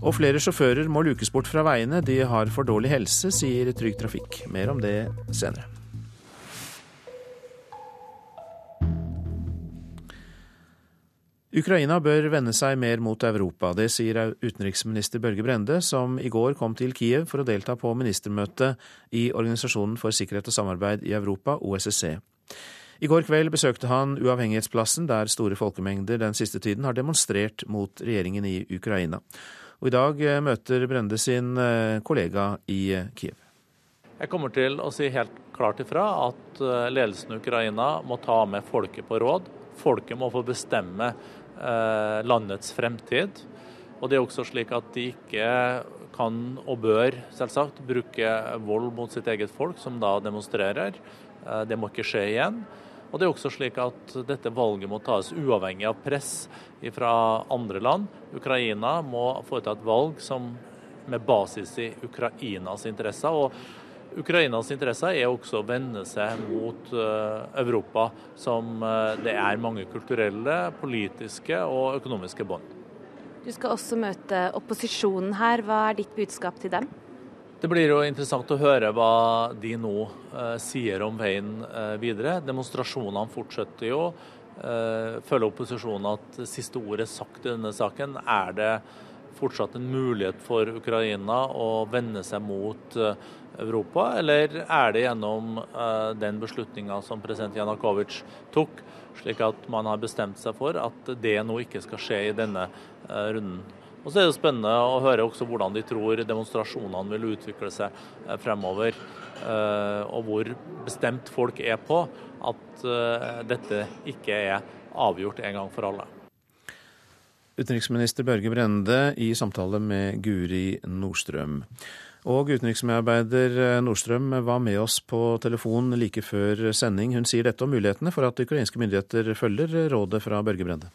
Og flere sjåfører må lukes bort fra veiene, de har for dårlig helse, sier Trygg Trafikk. Mer om det senere. Ukraina bør vende seg mer mot Europa. Det sier utenriksminister Børge Brende, som i går kom til Kiev for å delta på ministermøtet i Organisasjonen for sikkerhet og samarbeid i Europa, OSSE. I går kveld besøkte han Uavhengighetsplassen, der store folkemengder den siste tiden har demonstrert mot regjeringen i Ukraina. Og I dag eh, møter Brende sin eh, kollega i eh, Kiev. Jeg kommer til å si helt klart ifra at ledelsen i Ukraina må ta med folket på råd. Folket må få bestemme landets fremtid. Og det er også slik at de ikke kan og bør selvsagt bruke vold mot sitt eget folk, som da demonstrerer. Eh, det må ikke skje igjen. Og det er også slik at dette valget må tas uavhengig av press fra andre land. Ukraina må foreta et valg som med basis i Ukrainas interesser. og Ukrainas interesse er også å vende seg mot eh, Europa, som eh, det er mange kulturelle, politiske og økonomiske bånd. Du skal også møte opposisjonen her. Hva er ditt budskap til dem? Det blir jo interessant å høre hva de nå uh, sier om veien videre. Demonstrasjonene fortsetter jo. Føler opposisjonen at siste ordet sagt i denne saken? Er det fortsatt en mulighet for Ukraina å vende seg mot uh, Europa, eller er det gjennom uh, den beslutninga som president Janakovitsj tok, slik at man har bestemt seg for at det nå ikke skal skje i denne uh, runden. Og så er det spennende å høre også hvordan de tror demonstrasjonene vil utvikle seg uh, fremover, og hvor bestemt folk er på at dette ikke er avgjort en gang for alle. Utenriksminister Børge Brende i samtale med Guri Nordstrøm. Og utenriksmedarbeider eh, Nordstrøm var med oss på telefon like før sending. Hun sier dette om mulighetene for at ukrainske myndigheter følger rådet fra Børge Brende.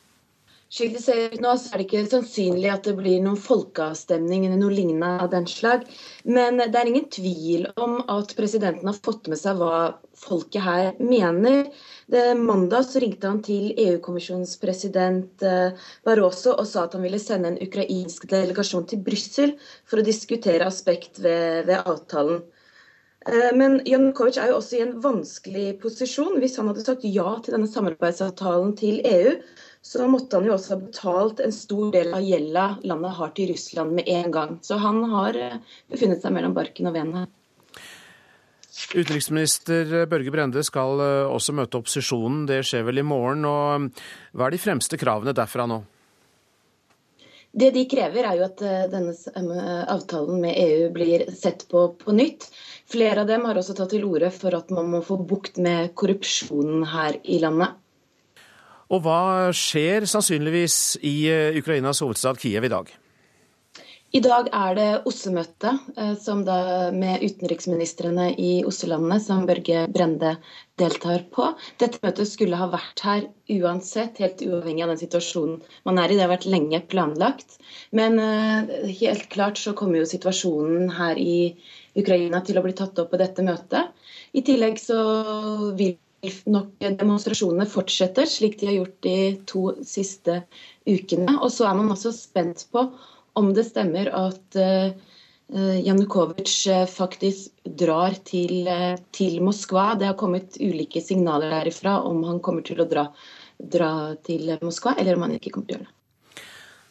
Slik det ser ut nå, så er det ikke sannsynlig at det blir noen folkeavstemning eller noe lignende av den slag. Men det er ingen tvil om at presidenten har fått med seg hva folket her mener. Det, mandag så ringte han til EU-kommisjonens president eh, Barroso og sa at han ville sende en ukrainsk delegasjon til Brussel for å diskutere aspekt ved, ved avtalen. Eh, men Janukovitsj er jo også i en vanskelig posisjon. Hvis han hadde sagt ja til denne samarbeidsavtalen til EU, så måtte han jo også ha betalt en stor del av gjelda landet har til Russland med en gang. Så han har eh, befunnet seg mellom barken og veden her. Utenriksminister Børge Brende skal eh, også møte opposisjonen. Det skjer vel i morgen. og eh, Hva er de fremste kravene derfra nå? Det de krever, er jo at denne avtalen med EU blir sett på på nytt. Flere av dem har også tatt til orde for at man må få bukt med korrupsjonen her i landet. Og hva skjer sannsynligvis i eh, Ukrainas hovedstad Kiev i dag? I dag er det OSSE-møte eh, med utenriksministrene i OSSE-landene som Børge Brende deltar på. Dette møtet skulle ha vært her uansett, helt uavhengig av den situasjonen man er i. Det har vært lenge planlagt. Men eh, helt klart så kommer jo situasjonen her i Ukraina til å bli tatt opp på dette møtet. I tillegg så vil nok demonstrasjonene fortsetter, slik de har gjort de to siste ukene. Og så er man også spent på om det stemmer at Janukovitsj eh, faktisk drar til, til, Moskva. Det har kommet ulike signaler derifra om han kommer til å dra, dra til Moskva, eller om han ikke kommer til å gjøre det.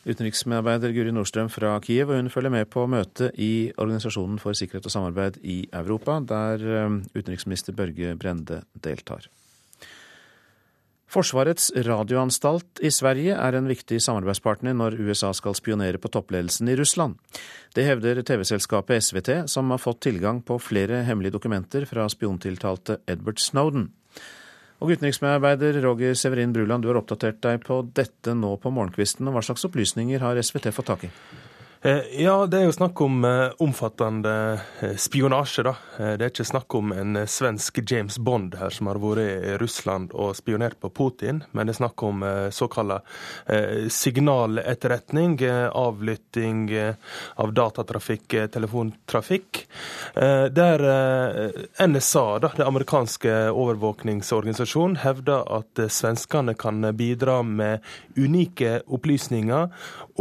Utenriksmedarbeider Guri Nordstrøm fra Kiev, og hun følger med på møtet i Organisasjonen for sikkerhet og samarbeid i Europa, der eh, utenriksminister Børge Brende deltar. Forsvarets radioanstalt i Sverige er en viktig samarbeidspartner når USA skal spionere på toppledelsen i Russland. Det hevder TV-selskapet SVT, som har fått tilgang på flere hemmelige dokumenter fra spiontiltalte Edward Snowden. Og utenriksmedarbeider Roger Severin Bruland, du har oppdatert deg på dette nå på morgenkvisten. og Hva slags opplysninger har SVT fått tak i? Eh, ja, det er jo snakk om eh, omfattende eh, spionasje, da. Det er ikke snakk om en svensk James Bond her som har vært i Russland og spionert på Putin, men det er snakk om såkalla signaletterretning, avlytting av datatrafikk, telefontrafikk. Der NSA, da, det amerikanske overvåkningsorganisasjonen, hevder at svenskene kan bidra med unike opplysninger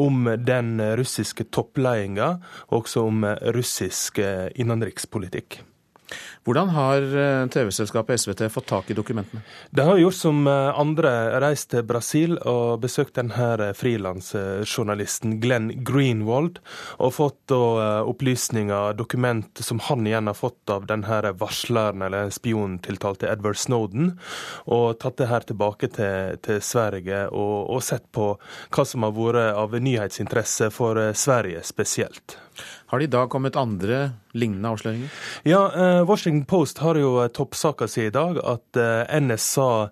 om den russiske toppledelsen, også om russisk innenrikspolitikk. Hvordan har eh, TV-selskapet SVT fått tak i dokumentene? De har gjort som eh, andre, reist til Brasil og besøkt denne eh, frilansjournalisten Glenn Greenwald, og fått opplysninger, dokument som han igjen har fått av denne varsleren eller spiontiltalte Edward Snowden, og tatt det her tilbake til, til Sverige og, og sett på hva som har vært av nyhetsinteresse for Sverige spesielt. Har det i dag kommet andre lignende avsløringer? Ja, eh, Washington Post har jo toppsaka si i dag at eh, NSA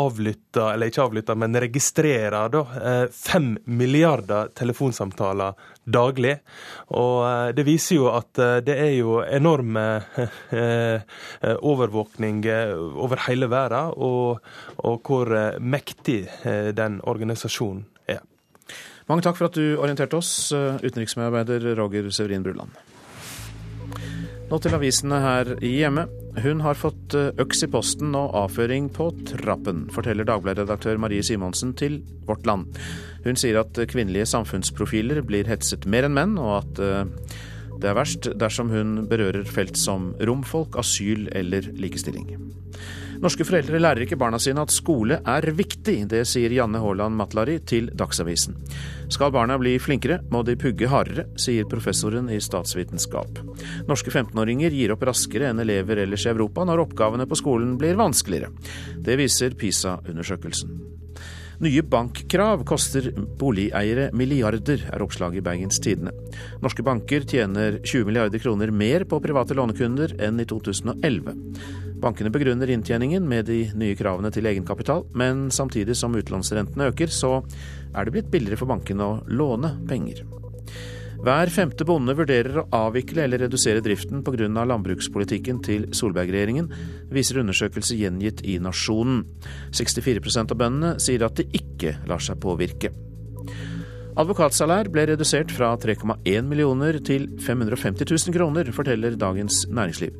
avlytter, eller ikke avlytter, men registrerer da eh, fem milliarder telefonsamtaler daglig. Og det viser jo at det er jo enorme overvåkning over hele verden, og, og hvor mektig den organisasjonen mange takk for at du orienterte oss, eh, utenriksmedarbeider Roger Severin Bruland. Nå til avisene her hjemme. Hun har fått eh, øks i posten og avføring på trappen, forteller Dagbladet-redaktør Marie Simonsen til Vårt Land. Hun sier at kvinnelige samfunnsprofiler blir hetset mer enn menn, og at eh, det er verst dersom hun berører felt som romfolk, asyl eller likestilling. Norske foreldre lærer ikke barna sine at skole er viktig. Det sier Janne Haaland Matlari til Dagsavisen. Skal barna bli flinkere, må de pugge hardere, sier professoren i statsvitenskap. Norske 15-åringer gir opp raskere enn elever ellers i Europa når oppgavene på skolen blir vanskeligere. Det viser PISA-undersøkelsen. Nye bankkrav koster boligeiere milliarder, er oppslaget i Bergens Tidende. Norske banker tjener 20 milliarder kroner mer på private lånekunder enn i 2011. Bankene begrunner inntjeningen med de nye kravene til egenkapital, men samtidig som utlånsrentene øker, så er det blitt billigere for bankene å låne penger. Hver femte bonde vurderer å avvikle eller redusere driften pga. landbrukspolitikken til Solberg-regjeringen, viser undersøkelse gjengitt i Nasjonen. 64% av bøndene sier at de ikke lar seg påvirke. Advokatsalær ble redusert fra 3,1 millioner til 550 000 kroner, forteller Dagens Næringsliv.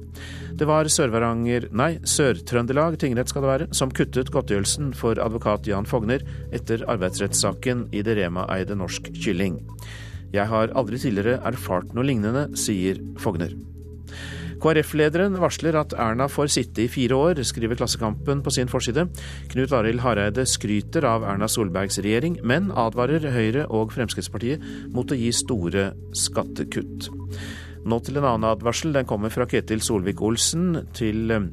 Det var Sør-Varanger, nei, Sør-Trøndelag tingrett skal det være, som kuttet godtgjørelsen for advokat Jan Fogner etter arbeidsrettssaken i det Rema-eide Norsk Kylling. Jeg har aldri tidligere erfart noe lignende, sier Fogner. KrF-lederen varsler at Erna får sitte i fire år, skriver Klassekampen på sin forside. Knut Arild Hareide skryter av Erna Solbergs regjering, men advarer Høyre og Fremskrittspartiet mot å gi store skattekutt. Nå til en annen advarsel. Den kommer fra Ketil Solvik-Olsen til eh,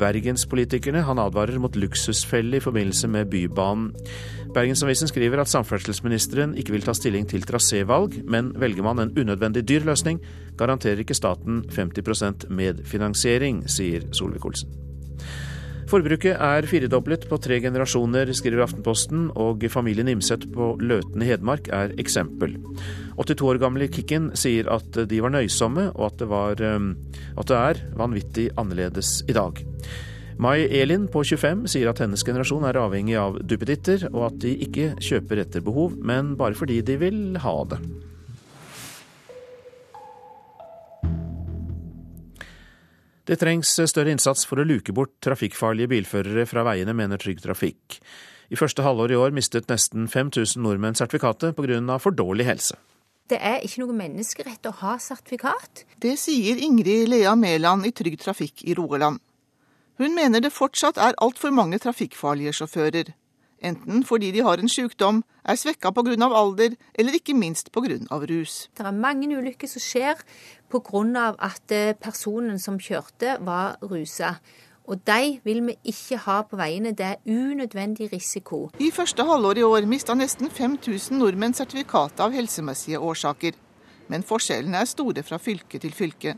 bergenspolitikerne. Han advarer mot luksusfelle i forbindelse med Bybanen. Bergensavisen skriver at samferdselsministeren ikke vil ta stilling til trasévalg, men velger man en unødvendig dyr løsning, garanterer ikke staten 50% medfinansiering, sier Solvik-Olsen. Forbruket er firedoblet på tre generasjoner, skriver Aftenposten, og familien Imset på Løten i Hedmark er eksempel. 82 år gamle Kikken sier at de var nøysomme, og at det, var, eh, at det er vanvittig annerledes i dag. Mai Elin på 25 sier at hennes generasjon er avhengig av duppeditter, og at de ikke kjøper etter behov, men bare fordi de vil ha det. Det trengs større innsats for å luke bort trafikkfarlige bilførere fra veiene, mener Trygg Trafikk. I første halvår i år mistet nesten 5000 nordmenn sertifikatet pga. for dårlig helse. Det er ikke noe menneskerett å ha sertifikat. Det sier Ingrid Lea Mæland i Trygg Trafikk i Rogaland. Hun mener det fortsatt er altfor mange trafikkfarlige sjåfører. Enten fordi de har en sykdom, er svekka pga. alder, eller ikke minst pga. rus. Det er mange ulykker som skjer pga. at eh, personen som kjørte, var rusa. Og de vil vi ikke ha på veiene. Det er unødvendig risiko. I første halvår i år mista nesten 5000 nordmenn sertifikatet av helsemessige årsaker. Men forskjellene er store fra fylke til fylke.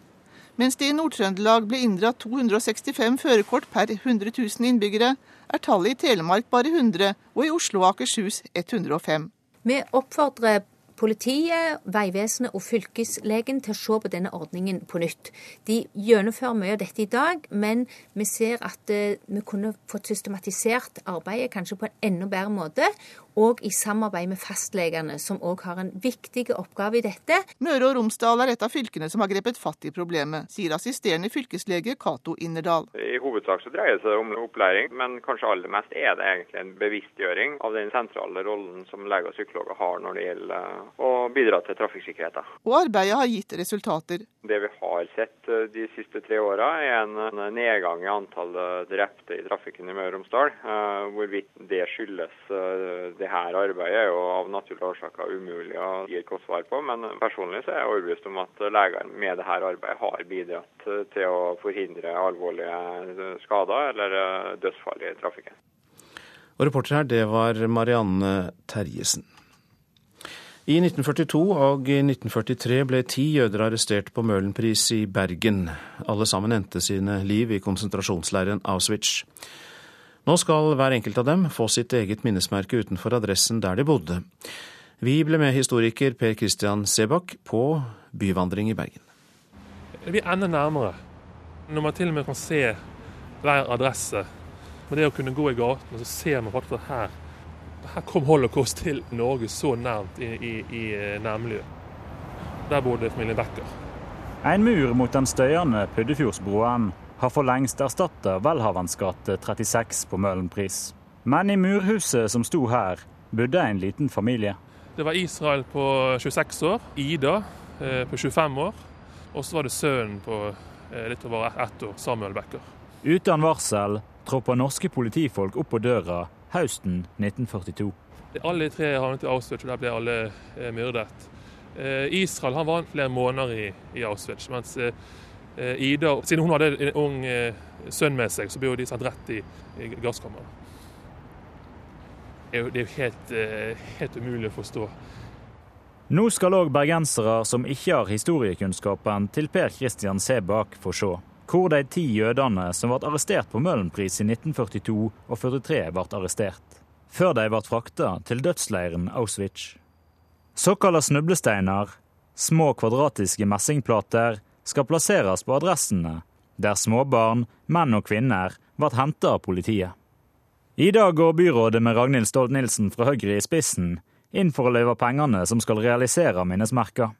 Mens det i Nord-Trøndelag ble inndratt 265 førerkort per 100 000 innbyggere, er tallet i Telemark bare 100, og i Oslo og Akershus 105. Vi oppfordrer politiet, Vegvesenet og fylkeslegen til å se på denne ordningen på nytt. De gjennomfører mye av dette i dag, men vi ser at eh, vi kunne fått systematisert arbeidet kanskje på en enda bedre måte og i samarbeid med fastlegene, som òg har en viktig oppgave i dette. Møre og Romsdal er et av fylkene som har grepet fatt i problemet, sier assisterende fylkeslege Cato Innerdal. I hovedsak så dreier det seg om opplæring, men kanskje aller mest er det egentlig en bevisstgjøring av den sentrale rollen som leger og psykologer har når det gjelder eh, å bidra til trafikksikkerheten. Og arbeidet har gitt resultater. Det vi har sett eh, de siste tre åra, er en nedgang i antallet drepte i trafikken i Møre og Romsdal. Eh, hvorvidt det skyldes det det her arbeidet er jo av naturlige årsaker umulig å gi et godt svar på, men personlig så er jeg overbevist om at leger med dette arbeidet har bidratt til å forhindre alvorlige skader eller dødsfall i trafikken. Og reporter her, det var Marianne Terjesen. I 1942 og 1943 ble ti jøder arrestert på Møhlenpris i Bergen. Alle sammen endte sine liv i konsentrasjonsleiren Auschwitz. Nå skal hver enkelt av dem få sitt eget minnesmerke utenfor adressen der de bodde. Vi ble med historiker Per Christian Sebakk på byvandring i Bergen. Vi ender nærmere. Når man til og med kan se hver adresse. Med det å kunne gå i gaten så ser man faktisk at her, her kom holocaust til Norge så nærmt i, i, i eh, nærmiljøet. Der bodde familien Becker. En mur mot den støyende Puddefjordsbroen har for lengst erstatta Welhavens gate 36 på Møhlenpris. Men i murhuset som sto her, bodde en liten familie. Det var Israel på 26 år, Ida eh, på 25 år, og så var det sønnen på eh, litt over ett år, Samuel Becker. Uten varsel troppa norske politifolk opp på døra høsten 1942. Alle tre havnet i Auschwitz, og der ble alle eh, myrdet. Israel han var flere måneder i, i Auschwitz, mens Ida, siden hun hadde en ung eh, sønn med seg, så ble de sendt rett i, i gasskammeret. Det er jo helt, eh, helt umulig å forstå. Nå skal òg bergensere som ikke har historiekunnskapen til Per Christian Sebak, få se hvor de ti jødene som ble arrestert på Møhlenpris i 1942 og 43, ble arrestert, før de ble frakta til dødsleiren Auschwitz. Såkalte snublesteiner, små kvadratiske messingplater skal plasseres på adressene der småbarn, menn og kvinner ble henta av politiet. I dag går byrådet med Ragnhild Stolt-Nielsen fra Høyre i spissen inn for å løyve pengene som skal realisere minnesmerker,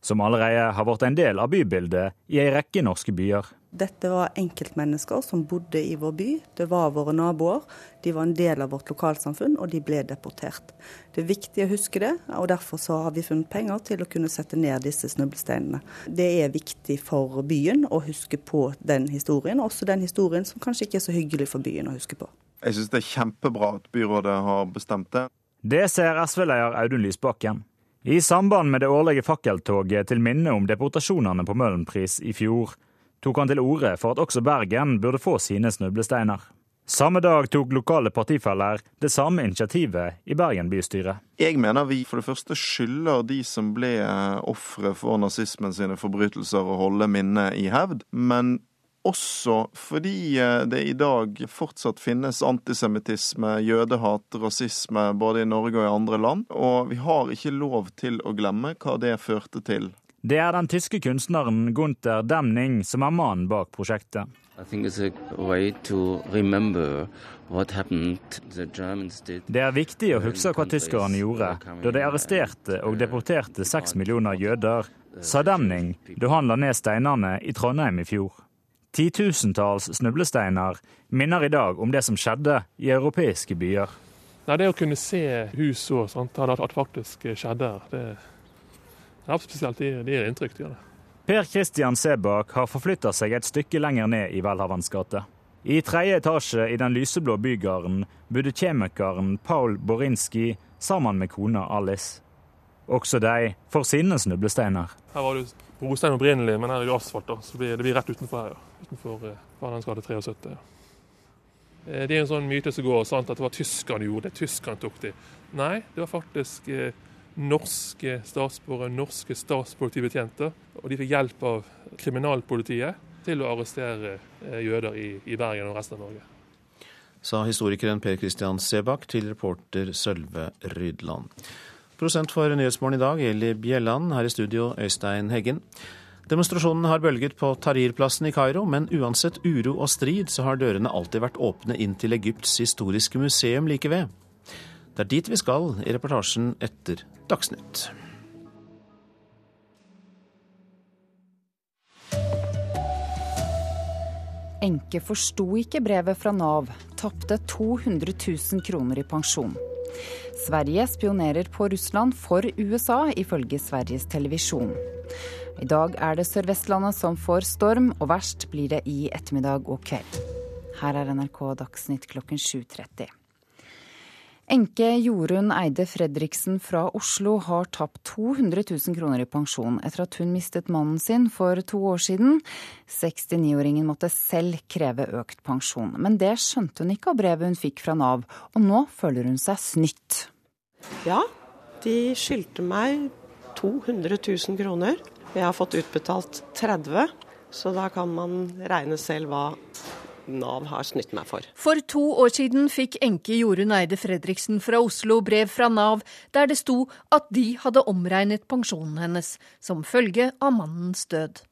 som allerede har blitt en del av bybildet i ei rekke norske byer. Dette var enkeltmennesker som bodde i vår by. Det var våre naboer. De var en del av vårt lokalsamfunn, og de ble deportert. Det er viktig å huske det, og derfor har vi funnet penger til å kunne sette ned disse snublesteinene. Det er viktig for byen å huske på den historien, også den historien som kanskje ikke er så hyggelig for byen å huske på. Jeg syns det er kjempebra at byrådet har bestemt det. Det ser SV-leder Audun Lysbakken. I samband med det årlige fakkeltoget til minne om deportasjonene på Møhlenpris i fjor, tok han til orde for at også Bergen burde få sine snublesteiner. Samme dag tok lokale partifeller det samme initiativet i Bergen bystyre. Jeg mener vi for det første skylder de som ble eh, ofre for nazismen sine forbrytelser, å holde minnet i hevd. Men også fordi eh, det i dag fortsatt finnes antisemittisme, jødehat, rasisme både i Norge og i andre land. Og vi har ikke lov til å glemme hva det førte til det er den tyske kunstneren Gunther Demning som er mannen bak prosjektet. Det er viktig å huske hva tyskerne gjorde da de arresterte og deporterte seks millioner jøder, sa Demning da han la ned steinene i Trondheim i fjor. Titusentalls snublesteiner minner i dag om det som skjedde i europeiske byer. Nei, det å kunne se hus og sånt, at det faktisk skjedde, det ja, spesielt. de, de gir inntrykk. de gjør det. Per Christian Sebak har forflytta seg et stykke lenger ned i Welhavens gate. I tredje etasje i den lyseblå bygarden bodde kjemikeren Paul Borinski sammen med kona Alice. Også de får sine snublesteiner. Her var det brostein opprinnelig, men her er det asfalt, da, så det blir rett utenfor her. ja. Utenfor eh, gate 73. Eh, det er en sånn myte som går sant, at det var tyskerne gjorde det. Tyskerne tok det. Nei, det var faktisk eh, norske statsborgere, norske statspolitibetjenter. Og de fikk hjelp av kriminalpolitiet til å arrestere eh, jøder i, i Bergen og resten av Norge. Sa historikeren Per Christian Sebakk til reporter Sølve Rydland. Prosent for Nyhetsmorgen i dag, Eli Bjelland. Her i studio, Øystein Heggen. Demonstrasjonen har bølget på Tahrir-plassen i Kairo, men uansett uro og strid, så har dørene alltid vært åpne inn til Egypts historiske museum like ved. Det er dit vi skal i reportasjen etter Dagsnytt. Enke forsto ikke brevet fra Nav, tapte 200 000 kroner i pensjon. Sverige spionerer på Russland for USA, ifølge Sveriges Televisjon. I dag er det Sør-Vestlandet som får storm, og verst blir det i ettermiddag og kveld. Her er NRK Dagsnytt klokken 7.30. Enke Jorunn Eide Fredriksen fra Oslo har tapt 200 000 kroner i pensjon etter at hun mistet mannen sin for to år siden. 69-åringen måtte selv kreve økt pensjon, men det skjønte hun ikke av brevet hun fikk fra Nav, og nå føler hun seg snytt. Ja, de skyldte meg 200 000 kroner. Jeg har fått utbetalt 30 så da kan man regne selv hva Nav har snytt meg for. For to år siden fikk enke Jorunn Eide Fredriksen fra Oslo brev fra Nav der det sto at de hadde omregnet pensjonen hennes som følge av mannens død.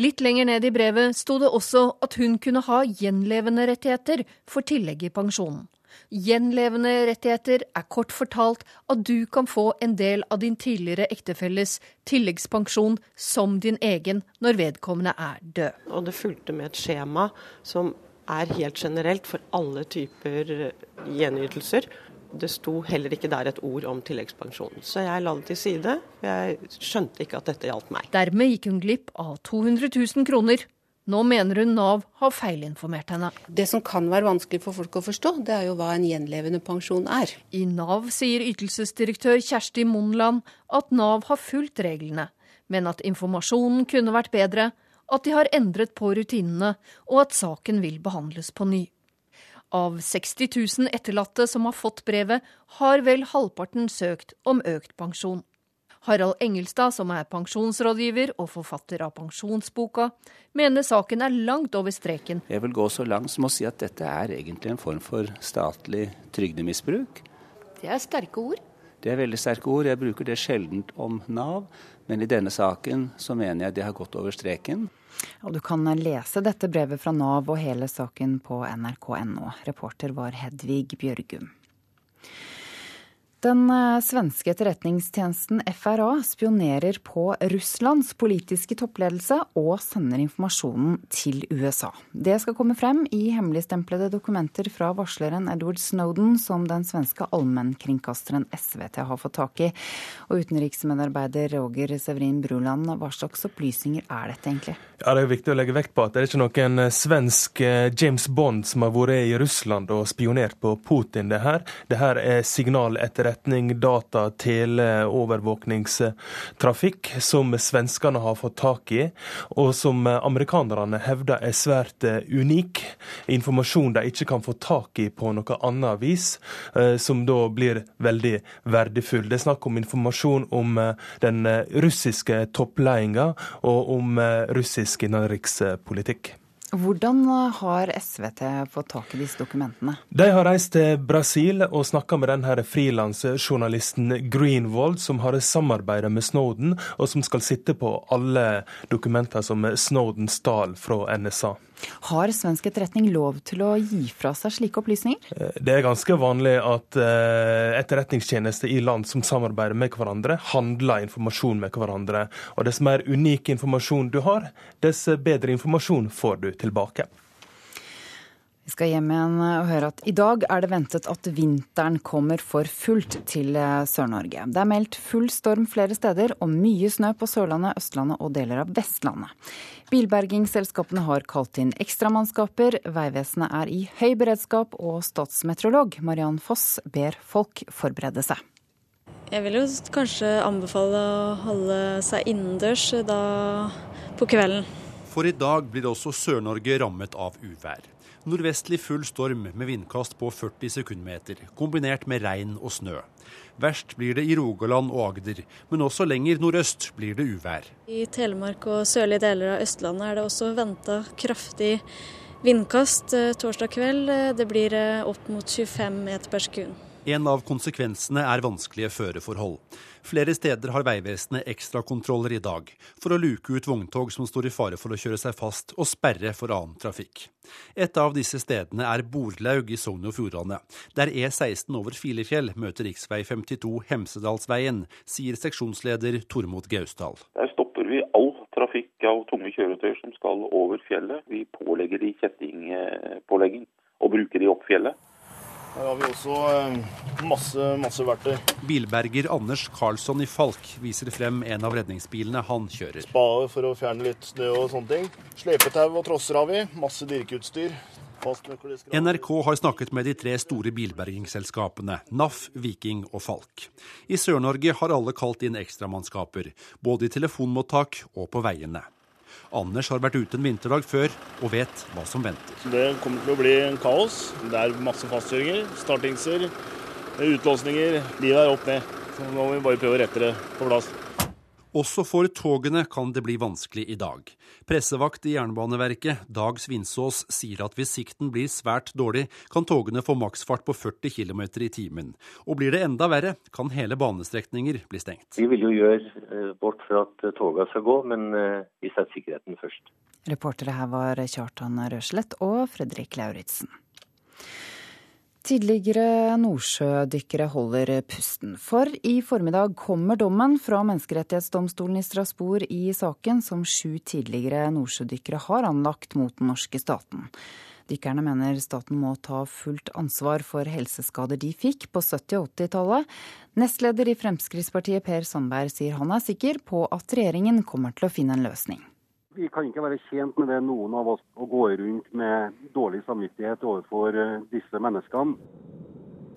Litt lenger ned i brevet sto det også at hun kunne ha gjenlevende rettigheter for tillegg i pensjonen. Gjenlevende rettigheter er kort fortalt at du kan få en del av din tidligere ektefelles tilleggspensjon som din egen når vedkommende er død. Og det fulgte med et skjema som er helt generelt for alle typer gjenytelser. Det sto heller ikke der et ord om tilleggspensjon. Så jeg la det til side. Jeg skjønte ikke at dette gjaldt meg. Dermed gikk hun glipp av 200 000 kroner nå mener hun Nav har feilinformert henne. Det som kan være vanskelig for folk å forstå, det er jo hva en gjenlevende pensjon er. I Nav sier ytelsesdirektør Kjersti Monland at Nav har fulgt reglene, men at informasjonen kunne vært bedre, at de har endret på rutinene, og at saken vil behandles på ny. Av 60 000 etterlatte som har fått brevet, har vel halvparten søkt om økt pensjon. Harald Engelstad, som er pensjonsrådgiver og forfatter av Pensjonsboka, mener saken er langt over streken. Jeg vil gå så langt som å si at dette er egentlig en form for statlig trygdemisbruk. Det er sterke ord. Det er veldig sterke ord. Jeg bruker det sjelden om Nav, men i denne saken så mener jeg det har gått over streken. Og du kan lese dette brevet fra Nav og hele saken på nrk.no. Reporter var Hedvig Bjørgum. Den eh, svenske etterretningstjenesten FRA spionerer på Russlands politiske toppledelse og sender informasjonen til USA. Det skal komme frem i hemmeligstemplede dokumenter fra varsleren Edward Snowden, som den svenske allmennkringkasteren SVT har fått tak i. Og utenriksmedarbeider Roger Severin Bruland, hva slags opplysninger er dette egentlig? Ja, Det er viktig å legge vekt på at det er ikke noen eh, svensk eh, James Bond som har vært i Russland og spionert på Putin. Det her, det her er signaletterretning etterretning, data, tele, overvåkningstrafikk som svenskene har fått tak i, og som amerikanerne hevder er svært eh, unik. Informasjon de ikke kan få tak i på noe annet vis, eh, som da blir veldig verdifull. Det er snakk om informasjon om eh, den russiske toppledelsen og om russisk innenrikspolitikk. Hvordan har SVT fått tak i disse dokumentene? De har reist til Brasil og snakka med denne frilansjournalisten Greenwald, som har samarbeidet med Snowden, og som skal sitte på alle dokumenter som Snowden stal fra NSA. Har svensk etterretning lov til å gi fra seg slike opplysninger? Eh, det er ganske vanlig at eh, etterretningstjenester i land som samarbeider med hverandre, handler informasjon med hverandre. Og dess mer unik informasjon du har, dess bedre informasjon får du tilbake. Vi skal hjem igjen og høre at i dag er det ventet at vinteren kommer for fullt til eh, Sør-Norge. Det er meldt full storm flere steder og mye snø på Sørlandet, Østlandet og deler av Vestlandet. Bilbergingsselskapene har kalt inn ekstramannskaper, Vegvesenet er i høy beredskap, og statsmeteorolog Mariann Foss ber folk forberede seg. Jeg vil jo kanskje anbefale å holde seg innendørs da på kvelden. For i dag blir også Sør-Norge rammet av uvær. Nordvestlig full storm med vindkast på 40 sekundmeter, kombinert med regn og snø. Verst blir det i Rogaland og Agder, men også lenger nordøst blir det uvær. I Telemark og sørlige deler av Østlandet er det også venta kraftig vindkast eh, torsdag kveld. Det blir eh, opp mot 25 meter per sekund. En av konsekvensene er vanskelige føreforhold. Flere steder har Vegvesenet ekstrakontroller i dag, for å luke ut vogntog som står i fare for å kjøre seg fast, og sperre for annen trafikk. Et av disse stedene er Borlaug i Sogn og Fjordane, der E16 over Filefjell møter rv. 52 Hemsedalsveien, sier seksjonsleder Tormod Gausdal. Der stopper vi all trafikk av tunge kjøretøyer som skal over fjellet. Vi pålegger de kjettingpålegging og bruker de opp fjellet. Her har vi også eh, masse, masse verktøy. Bilberger Anders Karlsson i Falk viser frem en av redningsbilene han kjører. Spade for å fjerne litt snø og sånne ting. Slepetau og trosser har vi. Masse dirkeutstyr. NRK har snakket med de tre store bilbergingsselskapene, NAF, Viking og Falk. I Sør-Norge har alle kalt inn ekstramannskaper, både i telefonmottak og på veiene. Anders har vært ute en vinterdag før og vet hva som venter. Det kommer til å bli en kaos. Det er masse fastkjøringer, startingser, utlåsninger. Livet er opp ned. Så nå må vi bare prøve å rette det på plass. Også for togene kan det bli vanskelig i dag. Pressevakt i Jernbaneverket, Dag Svinsås, sier at hvis sikten blir svært dårlig, kan togene få maksfart på 40 km i timen. Og blir det enda verre, kan hele banestrekninger bli stengt. Vi vil jo gjøre vårt for at togene skal gå, men eh, vi setter sikkerheten først. Reportere her var Kjartan Røslett og Fredrik Lauritzen. Tidligere nordsjødykkere holder pusten, for i formiddag kommer dommen fra Menneskerettighetsdomstolen i Strasbourg i saken som sju tidligere nordsjødykkere har anlagt mot den norske staten. Dykkerne mener staten må ta fullt ansvar for helseskader de fikk på 70- og 80-tallet. Nestleder i Fremskrittspartiet Per Sandberg sier han er sikker på at regjeringen kommer til å finne en løsning. Vi kan ikke være tjent med det, noen av oss, å gå rundt med dårlig samvittighet overfor eh, disse menneskene.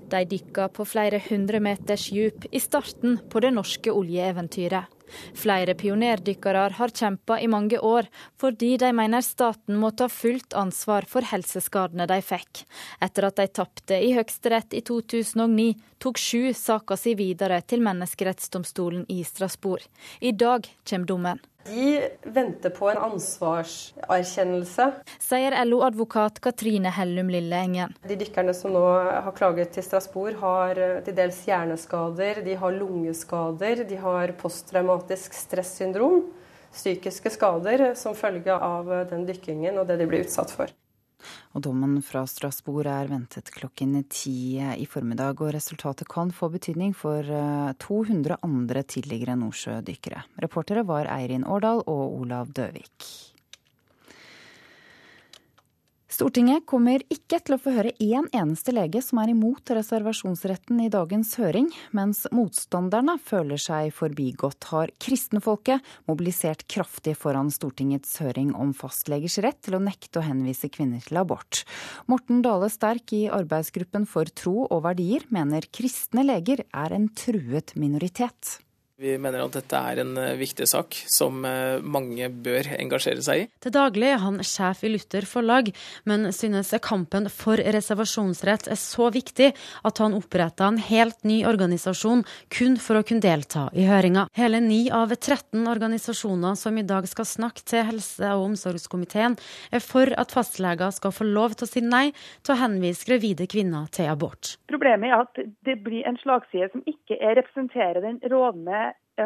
De dykka på flere hundre meters djup i starten på det norske oljeeventyret. Flere pionerdykkere har kjempa i mange år, fordi de mener staten må ta fullt ansvar for helseskadene de fikk. Etter at de tapte i Høyesterett i 2009, tok sju saka si videre til Menneskerettsdomstolen i Strasbourg. I dag kommer dommen. De venter på en ansvarserkjennelse. Sier LO-advokat Katrine Hellum Lilleengen. De dykkerne som nå har klaget til Strasbourg, har eh, til dels hjerneskader, de har lungeskader, de har posttraumatisk stressyndrom. Psykiske skader som følge av eh, den dykkingen og det de blir utsatt for. Og dommen fra Strasbourg er ventet klokken ti i formiddag, og resultatet kan få betydning for 200 andre tidligere nordsjødykkere. Reportere var Eirin Årdal og Olav Døvik. Stortinget kommer ikke til å få høre én eneste lege som er imot reservasjonsretten i dagens høring, mens motstanderne føler seg forbigått, har kristenfolket mobilisert kraftig foran Stortingets høring om fastlegers rett til å nekte å henvise kvinner til abort. Morten Dale Sterk i arbeidsgruppen for tro og verdier mener kristne leger er en truet minoritet. Vi mener at dette er en eh, viktig sak som eh, mange bør engasjere seg i. Til daglig er han sjef i Luther forlag, men synes kampen for reservasjonsrett er så viktig at han oppretta en helt ny organisasjon kun for å kunne delta i høringa. Hele ni av 13 organisasjoner som i dag skal snakke til helse- og omsorgskomiteen, er for at fastleger skal få lov til å si nei til å henvise gravide kvinner til abort. Problemet er at det blir en slagside som ikke representerer den rådende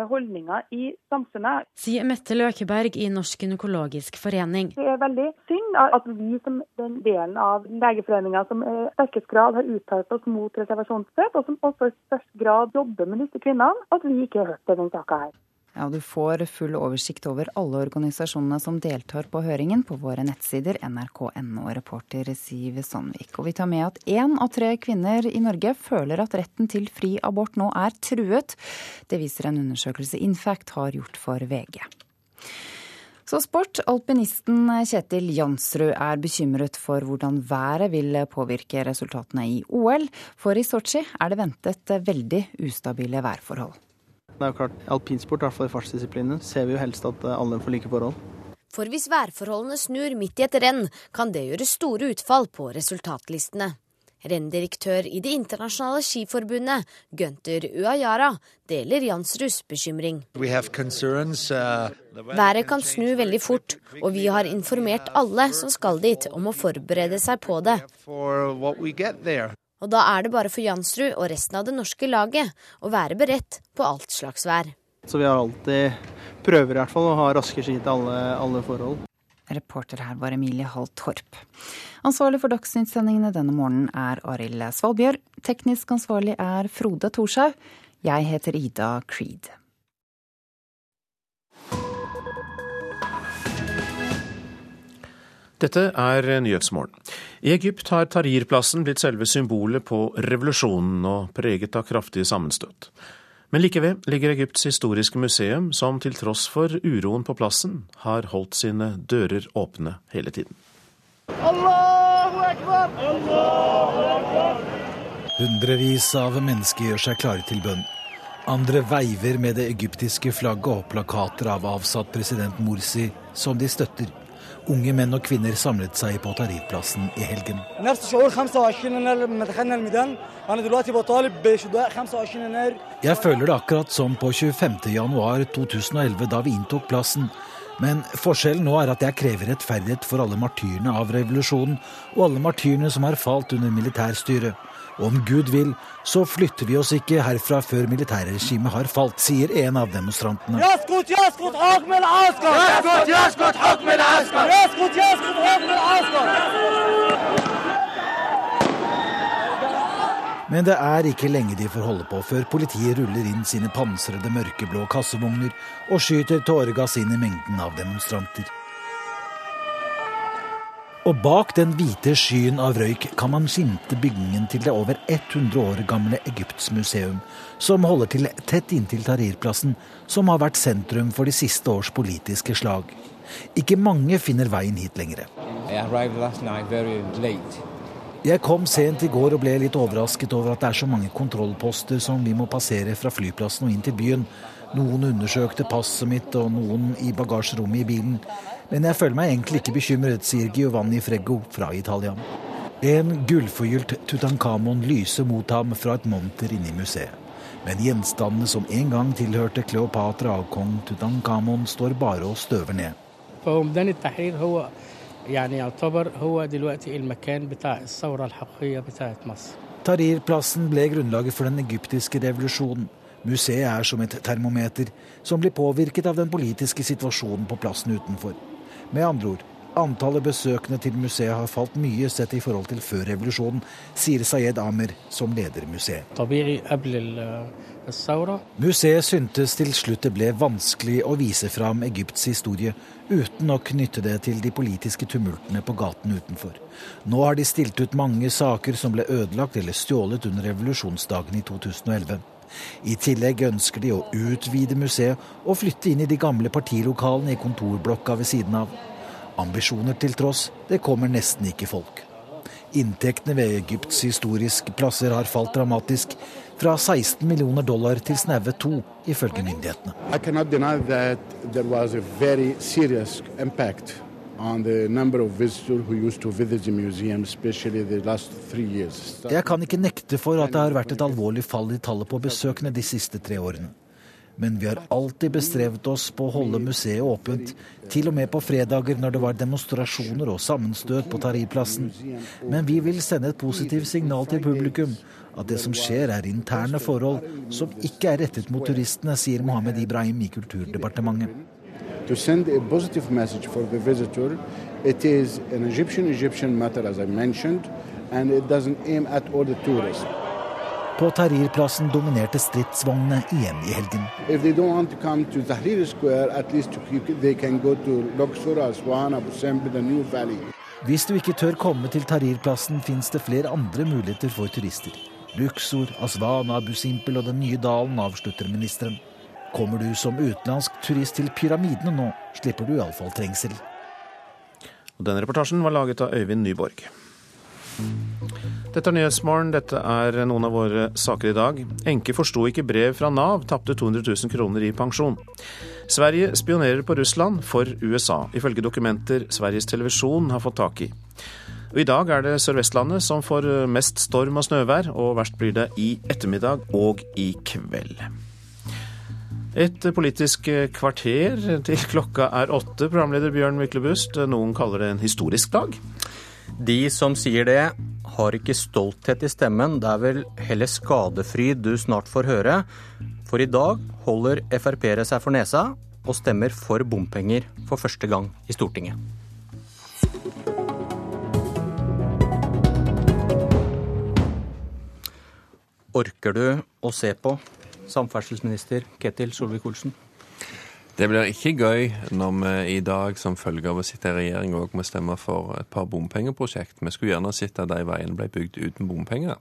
holdninger i samfunnet. Sier Mette Løkeberg i Norsk gynekologisk forening. Det er veldig synd at vi som den delen av Legeforeninga som i sterkest grad har uttalt oss mot reservasjonsrett, og som også i størst grad jobber med disse kvinnene, at vi ikke har hørt denne saka her. Ja, Du får full oversikt over alle organisasjonene som deltar på høringen på våre nettsider nrk.no. Reporter Siv Sandvik. Og vi tar med at én av tre kvinner i Norge føler at retten til fri abort nå er truet. Det viser en undersøkelse Infact har gjort for VG. Så sport. Alpinisten Kjetil Jansrud er bekymret for hvordan været vil påvirke resultatene i OL. For i Sotsji er det ventet veldig ustabile værforhold. Det er jo klart, alpinsport, i hvert fall i fartsdisiplinene, ser vi jo helst at alle får like forhold. For hvis værforholdene snur midt i et renn, kan det gjøre store utfall på resultatlistene. Renndirektør i Det internasjonale skiforbundet, Gunther Uayara, deler Jansruds bekymring. Været kan snu veldig fort, og vi har informert alle som skal dit om å forberede seg på det. Og da er det bare for Jansrud og resten av det norske laget å være beredt på alt slags vær. Så vi har alltid prøver i hvert fall å ha raske ski til alle, alle forhold. Reporter her var Emilie Hall Torp. Ansvarlig for Dagsnytt-sendingene denne morgenen er Arild Svalbjørg. Teknisk ansvarlig er Frode Thorshaug. Jeg heter Ida Creed. Dette er Nyhetsmorgen. I Egypt har Tahrir-plassen blitt selve symbolet på revolusjonen og preget av kraftige sammenstøt. Men like ved ligger Egypts historiske museum, som til tross for uroen på plassen, har holdt sine dører åpne hele tiden. Allahu Akbar! Allahu Akbar! Hundrevis av mennesker gjør seg klare til bønn. Andre veiver med det egyptiske flagget og plakater av avsatt president Morsi, som de støtter. Unge menn og kvinner samlet seg på Tahrir-plassen i helgen. Jeg føler det akkurat som på 25.1.2011, da vi inntok plassen. Men forskjellen nå er at jeg krever rettferdighet for alle martyrene av revolusjonen, og alle martyrene som har falt under militærstyret. Om Gud vil, så flytter vi oss ikke herfra før militærregimet har falt, sier en av demonstrantene. Men det er ikke lenge de får holde på før politiet ruller inn sine pansrede mørkeblå kassevogner og skyter tåregass inn i mengden av demonstranter. Og bak den hvite skyen av røyk kan man skimte bygningen til det over 100 år gamle Egypts museum, som holder til tett inntil Tahrir-plassen, som har vært sentrum for de siste års politiske slag. Ikke mange finner veien hit lenger. Jeg kom sent i går og ble litt overrasket over at det er så mange kontrollposter som vi må passere fra flyplassen og inn til byen. Noen undersøkte passet mitt, og noen i bagasjerommet i bilen. Men jeg føler meg egentlig ikke bekymret, sier Giovanni Freggo fra Italia. En gullforgylt Tutankhamon lyser mot ham fra et monter inne i museet. Men gjenstandene som en gang tilhørte Kleopatra og kong Tutankhamon, står bare og støver ned. Tahrir-plassen ble grunnlaget for den egyptiske revolusjonen. Museet er som et termometer som blir påvirket av den politiske situasjonen på plassen utenfor. Med andre ord, antallet besøkende til museet har falt mye sett i forhold til før revolusjonen, sier Sayed Amer, som leder museet. Museet syntes til slutt det ble vanskelig å vise fram Egypts historie uten å knytte det til de politiske tumultene på gaten utenfor. Nå har de stilt ut mange saker som ble ødelagt eller stjålet under revolusjonsdagen i 2011. I tillegg ønsker de å utvide museet og flytte inn i de gamle partilokalene i kontorblokka ved siden av. Ambisjoner til tross, det kommer nesten ikke folk. Inntektene ved Egypts historiske plasser har falt dramatisk, fra 16 millioner dollar til snaue to, ifølge myndighetene. I jeg kan ikke nekte for at det har vært et alvorlig fall i tallet på besøkende de siste tre årene. Men vi har alltid bestrevet oss på å holde museet åpent, til og med på fredager når det var demonstrasjoner og sammenstøt på Tahrir-plassen. Men vi vil sende et positivt signal til publikum. At det som skjer er interne forhold som ikke er rettet mot turistene, sier Mohammed Ibrahim i Kulturdepartementet to send a positive message for the visitor. It is an Egyptian-Egyptian matter, as I mentioned, and it doesn't aim at all the tourists. På Tahrir-plassen dominerte stridsvognene igjen i helgen. If they don't want to come to Tahrir Square, at least they can go to Luxor, Aswan, Abu Simbel, the New Valley. Hvis du ikke tør komme til Tahrir-plassen, fins det flere andre muligheter for turister. Luxor, Aswan, Abu Simbel og den nye dalen, avslutter ministeren. Kommer du som utenlandsk turist til pyramidene nå, slipper du iallfall trengsel. Og denne reportasjen var laget av Øyvind Nyborg. Dette er Nyhetsmorgen. Dette er noen av våre saker i dag. Enke forsto ikke brev fra Nav, tapte 200 000 kroner i pensjon. Sverige spionerer på Russland for USA, ifølge dokumenter Sveriges Televisjon har fått tak i. Og I dag er det Sør-Vestlandet som får mest storm og snøvær, og verst blir det i ettermiddag og i kveld. Et politisk kvarter til klokka er åtte, programleder Bjørn Myklebust. Noen kaller det en historisk dag? De som sier det, har ikke stolthet i stemmen, det er vel heller skadefryd du snart får høre. For i dag holder Frp-ere seg for nesa og stemmer for bompenger for første gang i Stortinget. Orker du å se på, samferdselsminister Ketil Solvik-Olsen? Det blir ikke gøy når vi i dag som følge av å sitte i regjering òg må stemme for et par bompengeprosjekt. Vi skulle gjerne sett at de veiene ble bygd uten bompenger.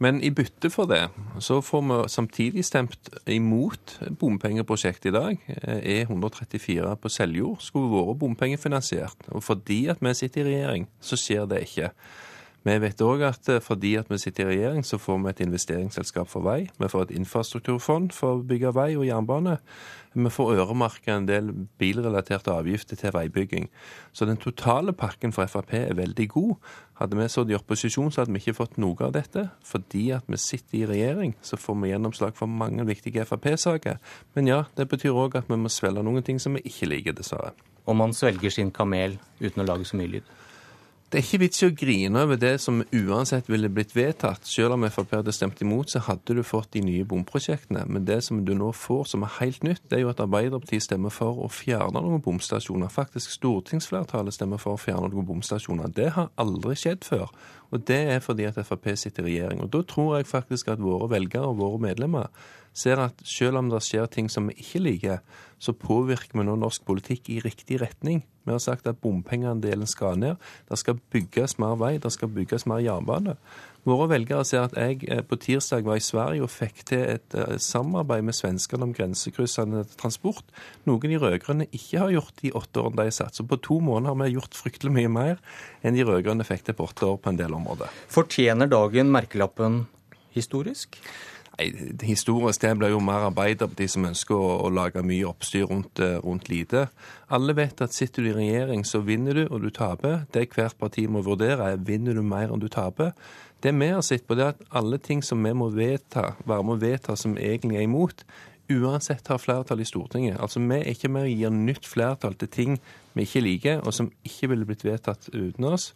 Men i bytte for det, så får vi samtidig stemt imot bompengeprosjektet i dag. E134 på Seljord skulle vært bompengefinansiert. Og fordi at vi sitter i regjering, så skjer det ikke. Vi vet òg at eh, fordi at vi sitter i regjering, så får vi et investeringsselskap for vei. Vi får et infrastrukturfond for å bygge vei og jernbane. Vi får øremerka en del bilrelaterte avgifter til veibygging. Så den totale pakken for Frp er veldig god. Hadde vi sittet i opposisjon, så hadde vi ikke fått noe av dette. Fordi at vi sitter i regjering, så får vi gjennomslag for mange viktige Frp-saker. Men ja, det betyr òg at vi må svelge noen ting som vi ikke liker, dessverre. Og man svelger sin kamel uten å lage så mye lyd? Det er ikke vits i å grine over det som uansett ville blitt vedtatt. Selv om Frp hadde stemt imot, så hadde du fått de nye bomprosjektene. Men det som du nå får som er helt nytt, det er jo at Arbeiderpartiet stemmer for å fjerne noen bomstasjoner. Faktisk stortingsflertallet stemmer for å fjerne noen bomstasjoner. Det har aldri skjedd før. Og det er fordi at Frp sitter i regjering. Og da tror jeg faktisk at våre velgere og våre medlemmer ser at selv om det skjer ting som vi ikke liker, så påvirker vi nå norsk politikk i riktig retning. Vi har sagt at bompengeandelen skal ned. Det skal bygges mer vei, det skal bygges mer jernbane. Våre velgere ser at jeg eh, på tirsdag var i Sverige og fikk til et eh, samarbeid med svenskene om grensekryssende transport. Noe de rød-grønne ikke har gjort de åtte årene de satt. Så på to måneder har vi gjort fryktelig mye mer enn de rød-grønne fikk til på åtte år på en del områder. Fortjener dagen merkelappen historisk? Nei, Historisk det blir jo mer Arbeiderpartiet som ønsker å, å lage mye oppstyr rundt, eh, rundt, lite. Alle vet at sitter du i regjering, så vinner du, og du taper. Det hvert parti må vurdere, er vinner du mer enn du taper. Det vi har sett på, det er at alle ting som vi må vedta, være med å vedta som egentlig er imot, uansett har flertall i Stortinget. Altså, Vi er ikke med og gir nytt flertall til ting vi ikke liker, og som ikke ville blitt vedtatt uten oss.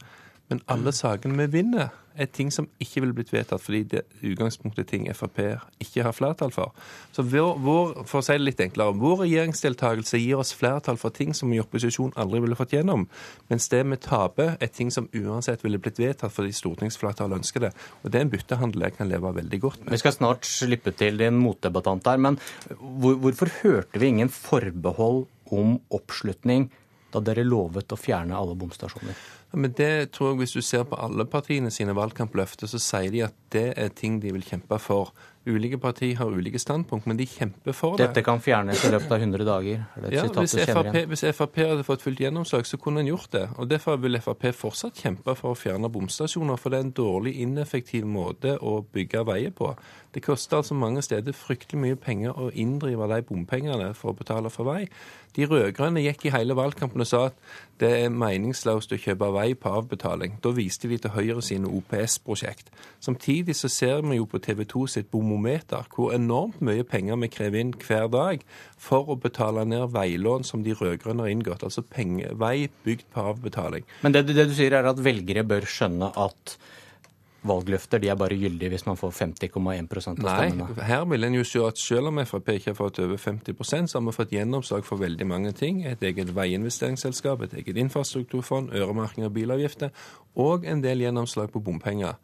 Men alle sakene vi vinner, er ting som ikke ville blitt vedtatt fordi det utgangspunktet ting Frp ikke har flertall for. Så vår, for å si det litt enklere, vår regjeringsdeltakelse gir oss flertall for ting som i opposisjon aldri ville fått gjennom. Mens det vi taper, er ting som uansett ville blitt vedtatt fordi stortingsflertallet ønsker det. Og det er en byttehandel jeg kan leve veldig godt med. Vi skal snart slippe til din motdebattant her, men hvor, hvorfor hørte vi ingen forbehold om oppslutning da dere lovet å fjerne alle bomstasjoner? Ja, men det tror jeg Hvis du ser på alle partiene sine valgkampløfter, så sier de at det er ting de vil kjempe for. Ulike partier har ulike standpunkt, men de kjemper for det. Dette kan fjernes i løpet av 100 dager? ja, hvis FAP, hvis Frp, hadde fått fullt gjennomslag, så kunne en gjort det. Og Derfor vil Frp fortsatt kjempe for å fjerne bomstasjoner, for det er en dårlig, ineffektiv måte å bygge veier på. Det koster altså mange steder fryktelig mye penger å inndrive de bompengene for å betale for vei. De rød-grønne gikk i hele valgkampen og sa at det er meningsløst å kjøpe vei på avbetaling. Da viste de til Høyre sine OPS-prosjekt. Samtidig så ser vi jo på TV 2 sitt bomometer hvor enormt mye penger vi krever inn hver dag for å betale ned veilån som de rød-grønne har inngått. Altså penge, vei bygd på avbetaling. Men det, det du sier er at velgere bør skjønne at valgløfter de er bare gyldige hvis man får 50,1 av stemmene? Nei, her vil en jo se at selv om Frp ikke har fått over 50 så har vi fått gjennomslag for veldig mange ting. Et eget veiinvesteringsselskap, et eget infrastrukturfond, øremerking av bilavgifter og en del gjennomslag på bompenger.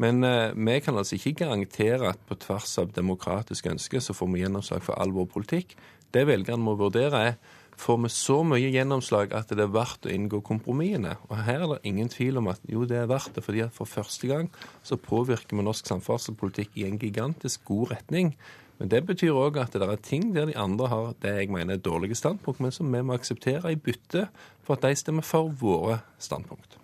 Men eh, vi kan altså ikke garantere at på tvers av demokratisk ønske så får vi gjennomslag for all vår politikk. Det velgerne må vurdere, er får vi så mye gjennomslag at det er verdt å inngå kompromissene. Og her er det ingen tvil om at jo, det er verdt det, fordi at for første gang så påvirker vi norsk samferdselspolitikk i en gigantisk god retning. Men det betyr òg at det er ting der de andre har det jeg mener er dårlige standpunkt, men som vi må akseptere i bytte for at de stemmer for våre standpunkt.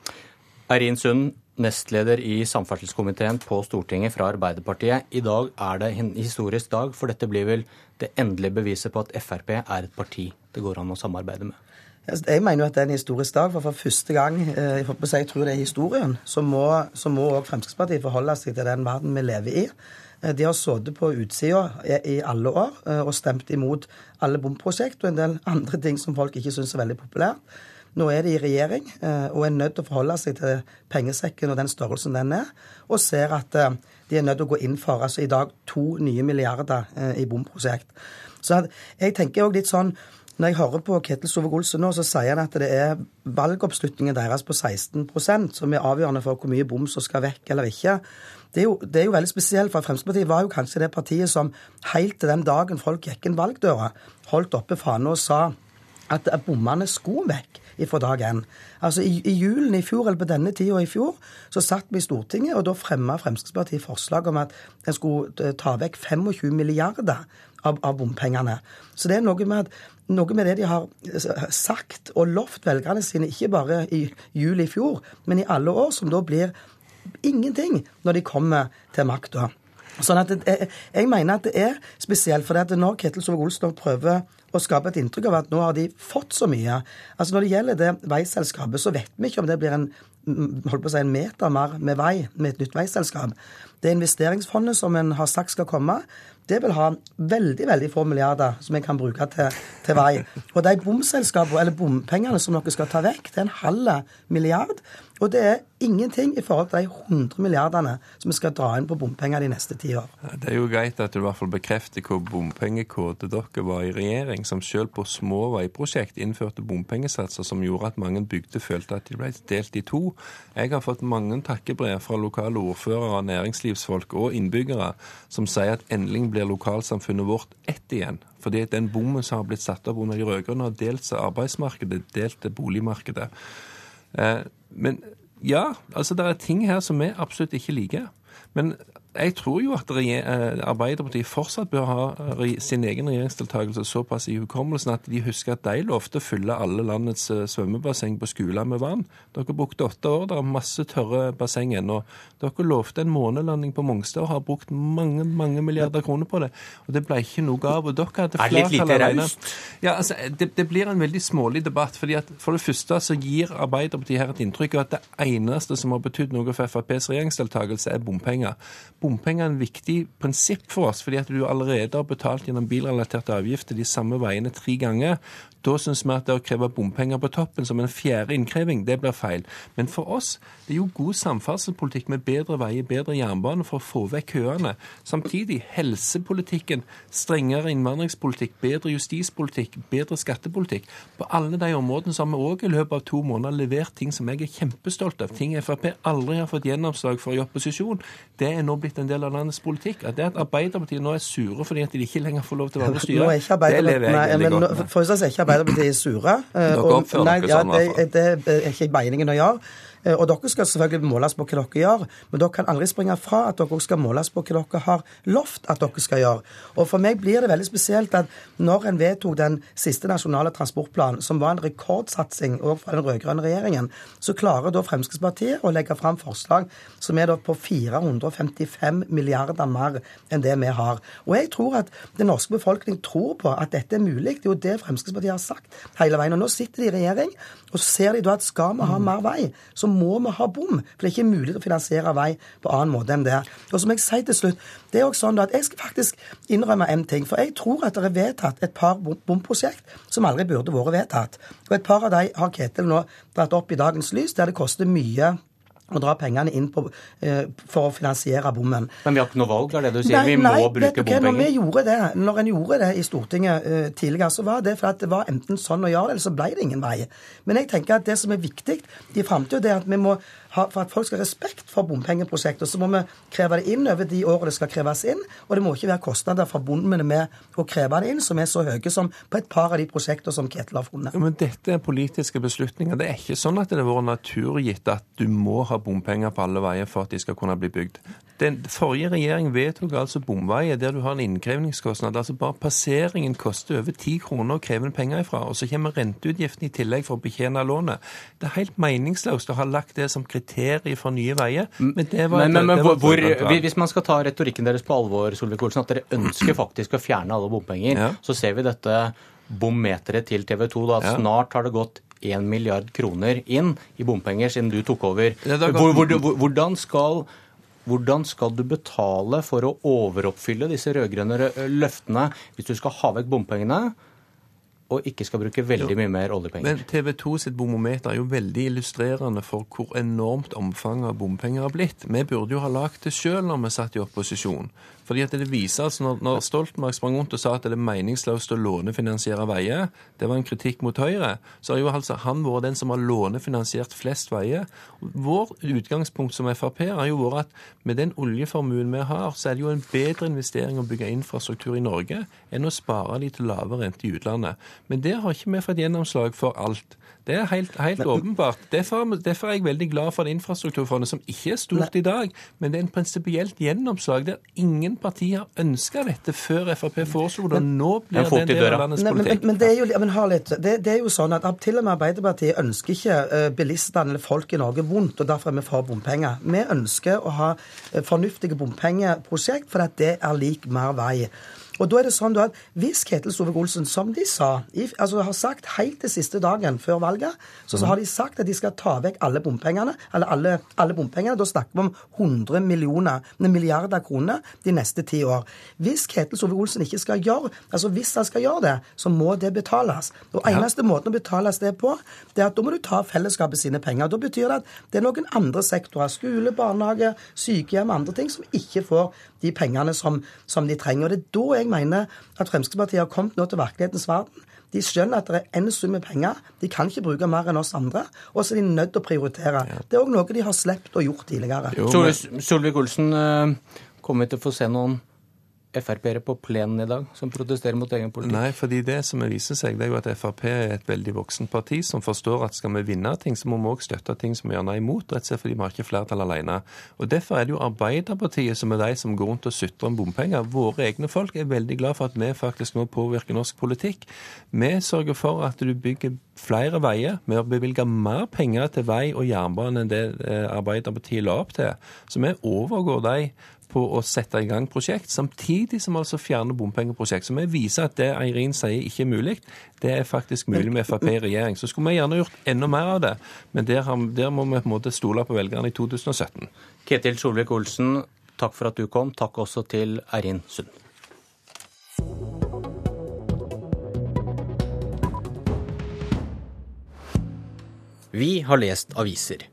Eirin Sund, nestleder i samferdselskomiteen på Stortinget fra Arbeiderpartiet. I dag er det en historisk dag, for dette blir vel det endelige beviset på at Frp er et parti det går an å samarbeide med? Jeg mener jo at det er en historisk dag, for for første gang eh, jeg, jeg tror det er historien, så må, så også Fremskrittspartiet forholde seg til den verden vi lever i. Eh, de har sittet på utsida i alle år eh, og stemt imot alle bomprosjekt og en del andre ting som folk ikke syns er veldig populært. Nå er de i regjering eh, og er nødt til å forholde seg til pengesekken og den størrelsen den er, og ser at eh, de er nødt til å gå inn for altså i dag to nye milliarder eh, i bomprosjekt. Så jeg tenker også litt sånn når jeg hører på Ketil Sove-Olsen nå, så sier han at det er valgoppslutningen deres på 16% som er avgjørende for hvor mye bom som skal vekk eller ikke. Det er, jo, det er jo veldig spesielt, for Fremskrittspartiet var jo kanskje det partiet som helt til den dagen folk gikk inn valgdøra, holdt oppe fana og sa at bommene skulle vekk fra dag én. Altså i, i, julen i fjor, eller på denne tida i fjor, så satt vi i Stortinget, og da fremma Fremskrittspartiet forslag om at en skulle eh, ta vekk 25 milliarder av, av bompengene. Så det er noe med, noe med, det de har eh, sagt og lovt velgerne sine, ikke bare i jul i fjor, men i alle år, som da blir ingenting når de kommer til makta. Sånn at det, jeg mener at det er spesielt, for det at når Ketil Sove-Olsen prøver å skape et inntrykk av at nå har de fått så mye Altså Når det gjelder det veiselskapet, så vet vi ikke om det blir en holdt på å si en meter mer med vei med et nytt veiselskap. Det investeringsfondet som en har sagt skal komme, det vil ha veldig veldig få milliarder som en kan bruke til, til vei. Og de bomselskapene, eller bompengene som dere skal ta vekk, det er en halv milliard. Og det er ingenting i forhold til de 100 milliardene som vi skal dra inn på bompenger de neste ti år. Det er jo greit at du i hvert fall bekrefter hvor bompengekåte dere var i regjering, som selv på små veiprosjekt innførte bompengesatser som gjorde at mange bygder følte at de ble delt i to. Jeg har fått mange takkebrev fra lokale ordførere, næringslivsfolk og innbyggere som sier at endelig blir lokalsamfunnet vårt ett igjen. Fordi den bommen som har blitt satt opp under de rød-grønne, har delt seg arbeidsmarkedet, delt boligmarkedet. Eh, men ja, altså det er ting her som vi absolutt ikke liker. Men jeg tror jo at eh, Arbeiderpartiet fortsatt bør ha eh, sin egen regjeringsdeltakelse såpass i hukommelsen at de husker at de lovte å fylle alle landets eh, svømmebasseng på skoler med vann. Dere brukte åtte år, det er masse tørre basseng ennå. Dere lovte en månelanding på Mongstad og har brukt mange mange milliarder kroner på det. Og det ble ikke noe av. og dere hadde Er det litt lite raust? Ja, altså, det, det, blir en veldig smålig debatt. fordi at For det første så gir Arbeiderpartiet her et inntrykk av at det eneste som har betydd noe for FrPs regjeringsdeltakelse, er bompenger bompenger er en viktig prinsipp for oss, fordi at du allerede har betalt gjennom bilrelaterte avgifter de samme veiene tre ganger. Da syns vi at det å kreve bompenger på toppen som en fjerde innkreving, det blir feil. Men for oss det er jo god samferdselspolitikk med bedre veier, bedre jernbane for å få vekk køene. Samtidig helsepolitikken, strengere innvandringspolitikk, bedre justispolitikk, bedre skattepolitikk. På alle de områdene så har vi òg i løpet av to måneder levert ting som jeg er kjempestolt av. Ting Frp aldri har fått gjennomslag for i opposisjon. Det er nå blitt en del av landets politikk. At det at Arbeiderpartiet nå er sure fordi at de ikke lenger får lov til å være med og styre, det lever jeg veldig godt med. For er sure. Dere oppfører dere sånn, i hvert fall. Det er ikke meningen å gjøre. Eh, og dere skal selvfølgelig måles på hva dere gjør, men dere kan aldri springe fra at dere skal måles på hva dere har lovt at dere skal gjøre. Og for meg blir det veldig spesielt at når en vedtok den siste nasjonale transportplanen, som var en rekordsatsing òg fra den rød-grønne regjeringen, så klarer da Fremskrittspartiet å legge fram forslag som er da på 455 milliarder mer enn det vi har. Og jeg tror at den norske befolkning tror på at dette er mulig. Det er jo det Fremskrittspartiet har sagt hele veien. Og nå sitter de i regjering, og ser de da at skal vi ha mer vei, så må vi ha bom. For det er ikke mulig å finansiere vei på annen måte enn det. Og som jeg sier til slutt, det er også sånn at jeg skal faktisk innrømme en ting. For jeg tror at det er vedtatt et par bomprosjekt som aldri burde vært vedtatt. Og et par av de har Ketil nå dratt opp i dagens lys, der det koster mye å dra pengene inn på, eh, for å finansiere bommen. Men vi har ikke noe valg, er det du sier? Nei, vi må nei, bruke bompenger? Når vi gjorde det, når en gjorde det i Stortinget eh, tidligere, så var det fordi det var enten sånn å gjøre det, eller så ble det ingen vei. Men jeg tenker at det som er viktig i framtida, er at vi må for at folk skal ha respekt for bompengeprosjekter, så må vi kreve det inn over de årene det skal kreves inn. Og det må ikke være kostnader forbundet med å kreve det inn som er så høye som på et par av de prosjektene som Ketil har funnet. Ja, men dette er politiske beslutninger. Det er ikke sånn at det har vært naturgitt at du må ha bompenger på alle veier for at de skal kunne bli bygd. Den forrige regjering vedtok altså bomveier der du har en innkrevingskostnad. Altså bare passeringen koster over ti kroner å kreve penger ifra. Og så kommer renteutgiften i tillegg for å betjene lånet. Det er helt meningsløst å ha lagt det som kriterium for nye veier. Men, det var, men, men, men hvor, hvor, hvis man skal ta retorikken deres på alvor, Solvik-Olsen, at dere ønsker faktisk å fjerne alle bompenger, ja. så ser vi dette bommeteret til TV 2. da ja. Snart har det gått 1 milliard kroner inn i bompenger siden du tok over. Hvordan skal, hvordan skal du betale for å overoppfylle disse rød-grønne løftene hvis du skal ha vekk bompengene? og ikke skal bruke veldig mye mer oljepenger. Men TV 2 sitt bomometer er jo veldig illustrerende for hvor enormt omfanget av bompenger har blitt. Vi burde jo ha lagd det sjøl når vi satt i opposisjon. Fordi at det viser altså når, når Stoltenberg sprang rundt og sa at det er meningsløst å lånefinansiere veier, det var en kritikk mot Høyre, så har jo altså han vært den som har lånefinansiert flest veier. Vår utgangspunkt som Frp har jo vært at med den oljeformuen vi har, så er det jo en bedre investering å bygge infrastruktur i Norge enn å spare de til lave rente i utlandet. Men der har ikke vi fått gjennomslag for alt. Det er helt, helt men, åpenbart. Derfor, derfor, er jeg veldig glad for det infrastrukturfondet, som ikke er stort nei. i dag, men det er en prinsipielt gjennomslag der ingen partier ønska dette før Frp foreslo det. Nå blir det en del av landets politikk. Men, men, det er jo, men litt, det, det, er jo sånn at til og med Arbeiderpartiet ønsker ikke uh, bilistene eller folk i Norge vondt, og derfor er vi for bompenger. Vi ønsker å ha uh, fornuftige bompengeprosjekt, for at det er lik mer vei. Og da er det sånn at Hvis Ketil Sove-Olsen, som de sa, altså har sagt helt til siste dagen før valget, så, så, har de sagt at de skal ta vekk alle bompengene. eller alle, alle bompengene, Da snakker vi om 100 millioner, milliarder kroner de neste ti år. Hvis Ketil Sove-Olsen ikke skal gjøre altså hvis han skal gjøre det, så må det betales. Og eneste ja. måten å betales det på, det er at da må du ta fellesskapet sine penger. Da betyr det at det er noen andre sektorer, skole, barnehage, sykehjem, andre ting, som ikke får de pengene som, som de trenger. Og det er da jeg jeg mener at Fremskrittspartiet har kommet nå til virkelighetens verden. De skjønner at det er en sum med penger. De kan ikke bruke mer enn oss andre. Og så er de nødt til å prioritere. Det er òg noe de har sluppet å gjort tidligere. Solvik-Olsen, eh, kommer vi til å få se noen Frp-ere på plenen i dag som protesterer mot egen politikk? Nei, fordi det som viser seg, det er jo at Frp er et veldig voksent parti som forstår at skal vi vinne ting, så må vi òg støtte ting som vi gjerne er imot, rett og slett fordi vi har ikke flertall alene. Og Derfor er det jo Arbeiderpartiet som er de som går rundt og sutrer om bompenger. Våre egne folk er veldig glad for at vi faktisk nå påvirker norsk politikk. Vi sørger for at du bygger flere veier. Vi har bevilga mer penger til vei og jernbane enn det eh, Arbeiderpartiet la opp til. Så vi overgår de på å sette i gang prosjekt, samtidig som altså fjerner bompengeprosjekt. Så vi viser at det Eirin sier ikke er mulig, det er faktisk mulig med Frp i regjering. Så skulle vi gjerne gjort enda mer av det, men der, har, der må vi på en måte stole på velgerne i 2017. Ketil Solvik-Olsen, takk for at du kom. Takk også til Eirin Sund. Vi har lest aviser.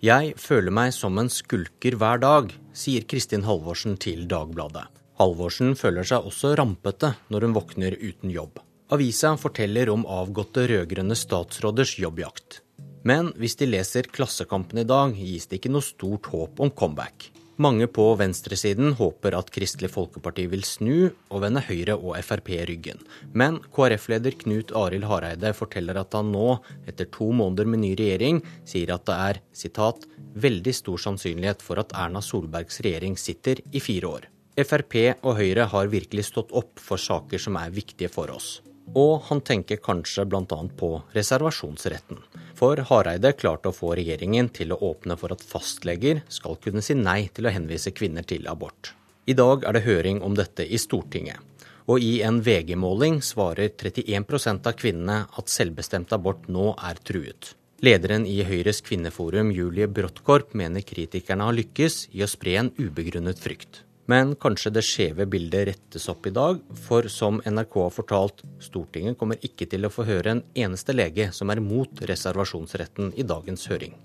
Jeg føler meg som en skulker hver dag, sier Kristin Halvorsen til Dagbladet. Halvorsen føler seg også rampete når hun våkner uten jobb. Avisa forteller om avgåtte rød-grønne statsråders jobbjakt. Men hvis de leser Klassekampen i dag, gis det ikke noe stort håp om comeback. Mange på venstresiden håper at Kristelig Folkeparti vil snu og vende Høyre og Frp ryggen. Men KrF-leder Knut Arild Hareide forteller at han nå, etter to måneder med ny regjering, sier at det er citat, veldig stor sannsynlighet for at Erna Solbergs regjering sitter i fire år. Frp og Høyre har virkelig stått opp for saker som er viktige for oss. Og han tenker kanskje bl.a. på reservasjonsretten. For Hareide klarte å få regjeringen til å åpne for at fastleger skal kunne si nei til å henvise kvinner til abort. I dag er det høring om dette i Stortinget. Og i en VG-måling svarer 31% av kvinnene at selvbestemt abort nå er truet. Lederen i Høyres kvinneforum, Julie Bråttkorp, mener kritikerne har lykkes i å spre en ubegrunnet frykt. Men kanskje det skjeve bildet rettes opp i dag, for som NRK har fortalt, Stortinget kommer ikke til å få høre en eneste lege som er mot reservasjonsretten i dagens høring.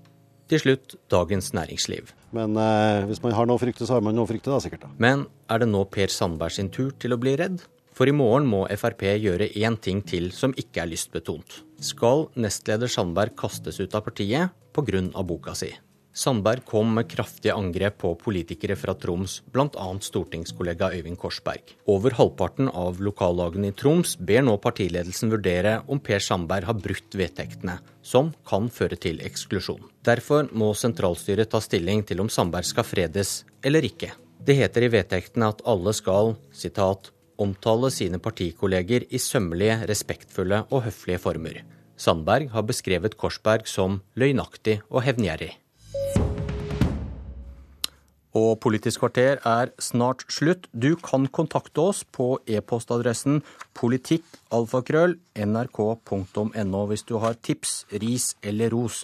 Til slutt Dagens Næringsliv. Men eh, hvis man har noe å frykte, så har man noe å frykte, da sikkert. da. Men er det nå Per Sandberg sin tur til å bli redd? For i morgen må Frp gjøre én ting til som ikke er lystbetont. Skal nestleder Sandberg kastes ut av partiet pga. boka si? Sandberg kom med kraftige angrep på politikere fra Troms, bl.a. stortingskollega Øyvind Korsberg. Over halvparten av lokallagene i Troms ber nå partiledelsen vurdere om Per Sandberg har brutt vedtektene, som kan føre til eksklusjon. Derfor må sentralstyret ta stilling til om Sandberg skal fredes eller ikke. Det heter i vedtektene at alle skal citat, omtale sine partikolleger i sømmelige, respektfulle og høflige former. Sandberg har beskrevet Korsberg som løgnaktig og hevngjerrig. Og Politisk kvarter er snart slutt. Du kan kontakte oss på e-postadressen politikkalfakrøll.nrk.no hvis du har tips, ris eller ros.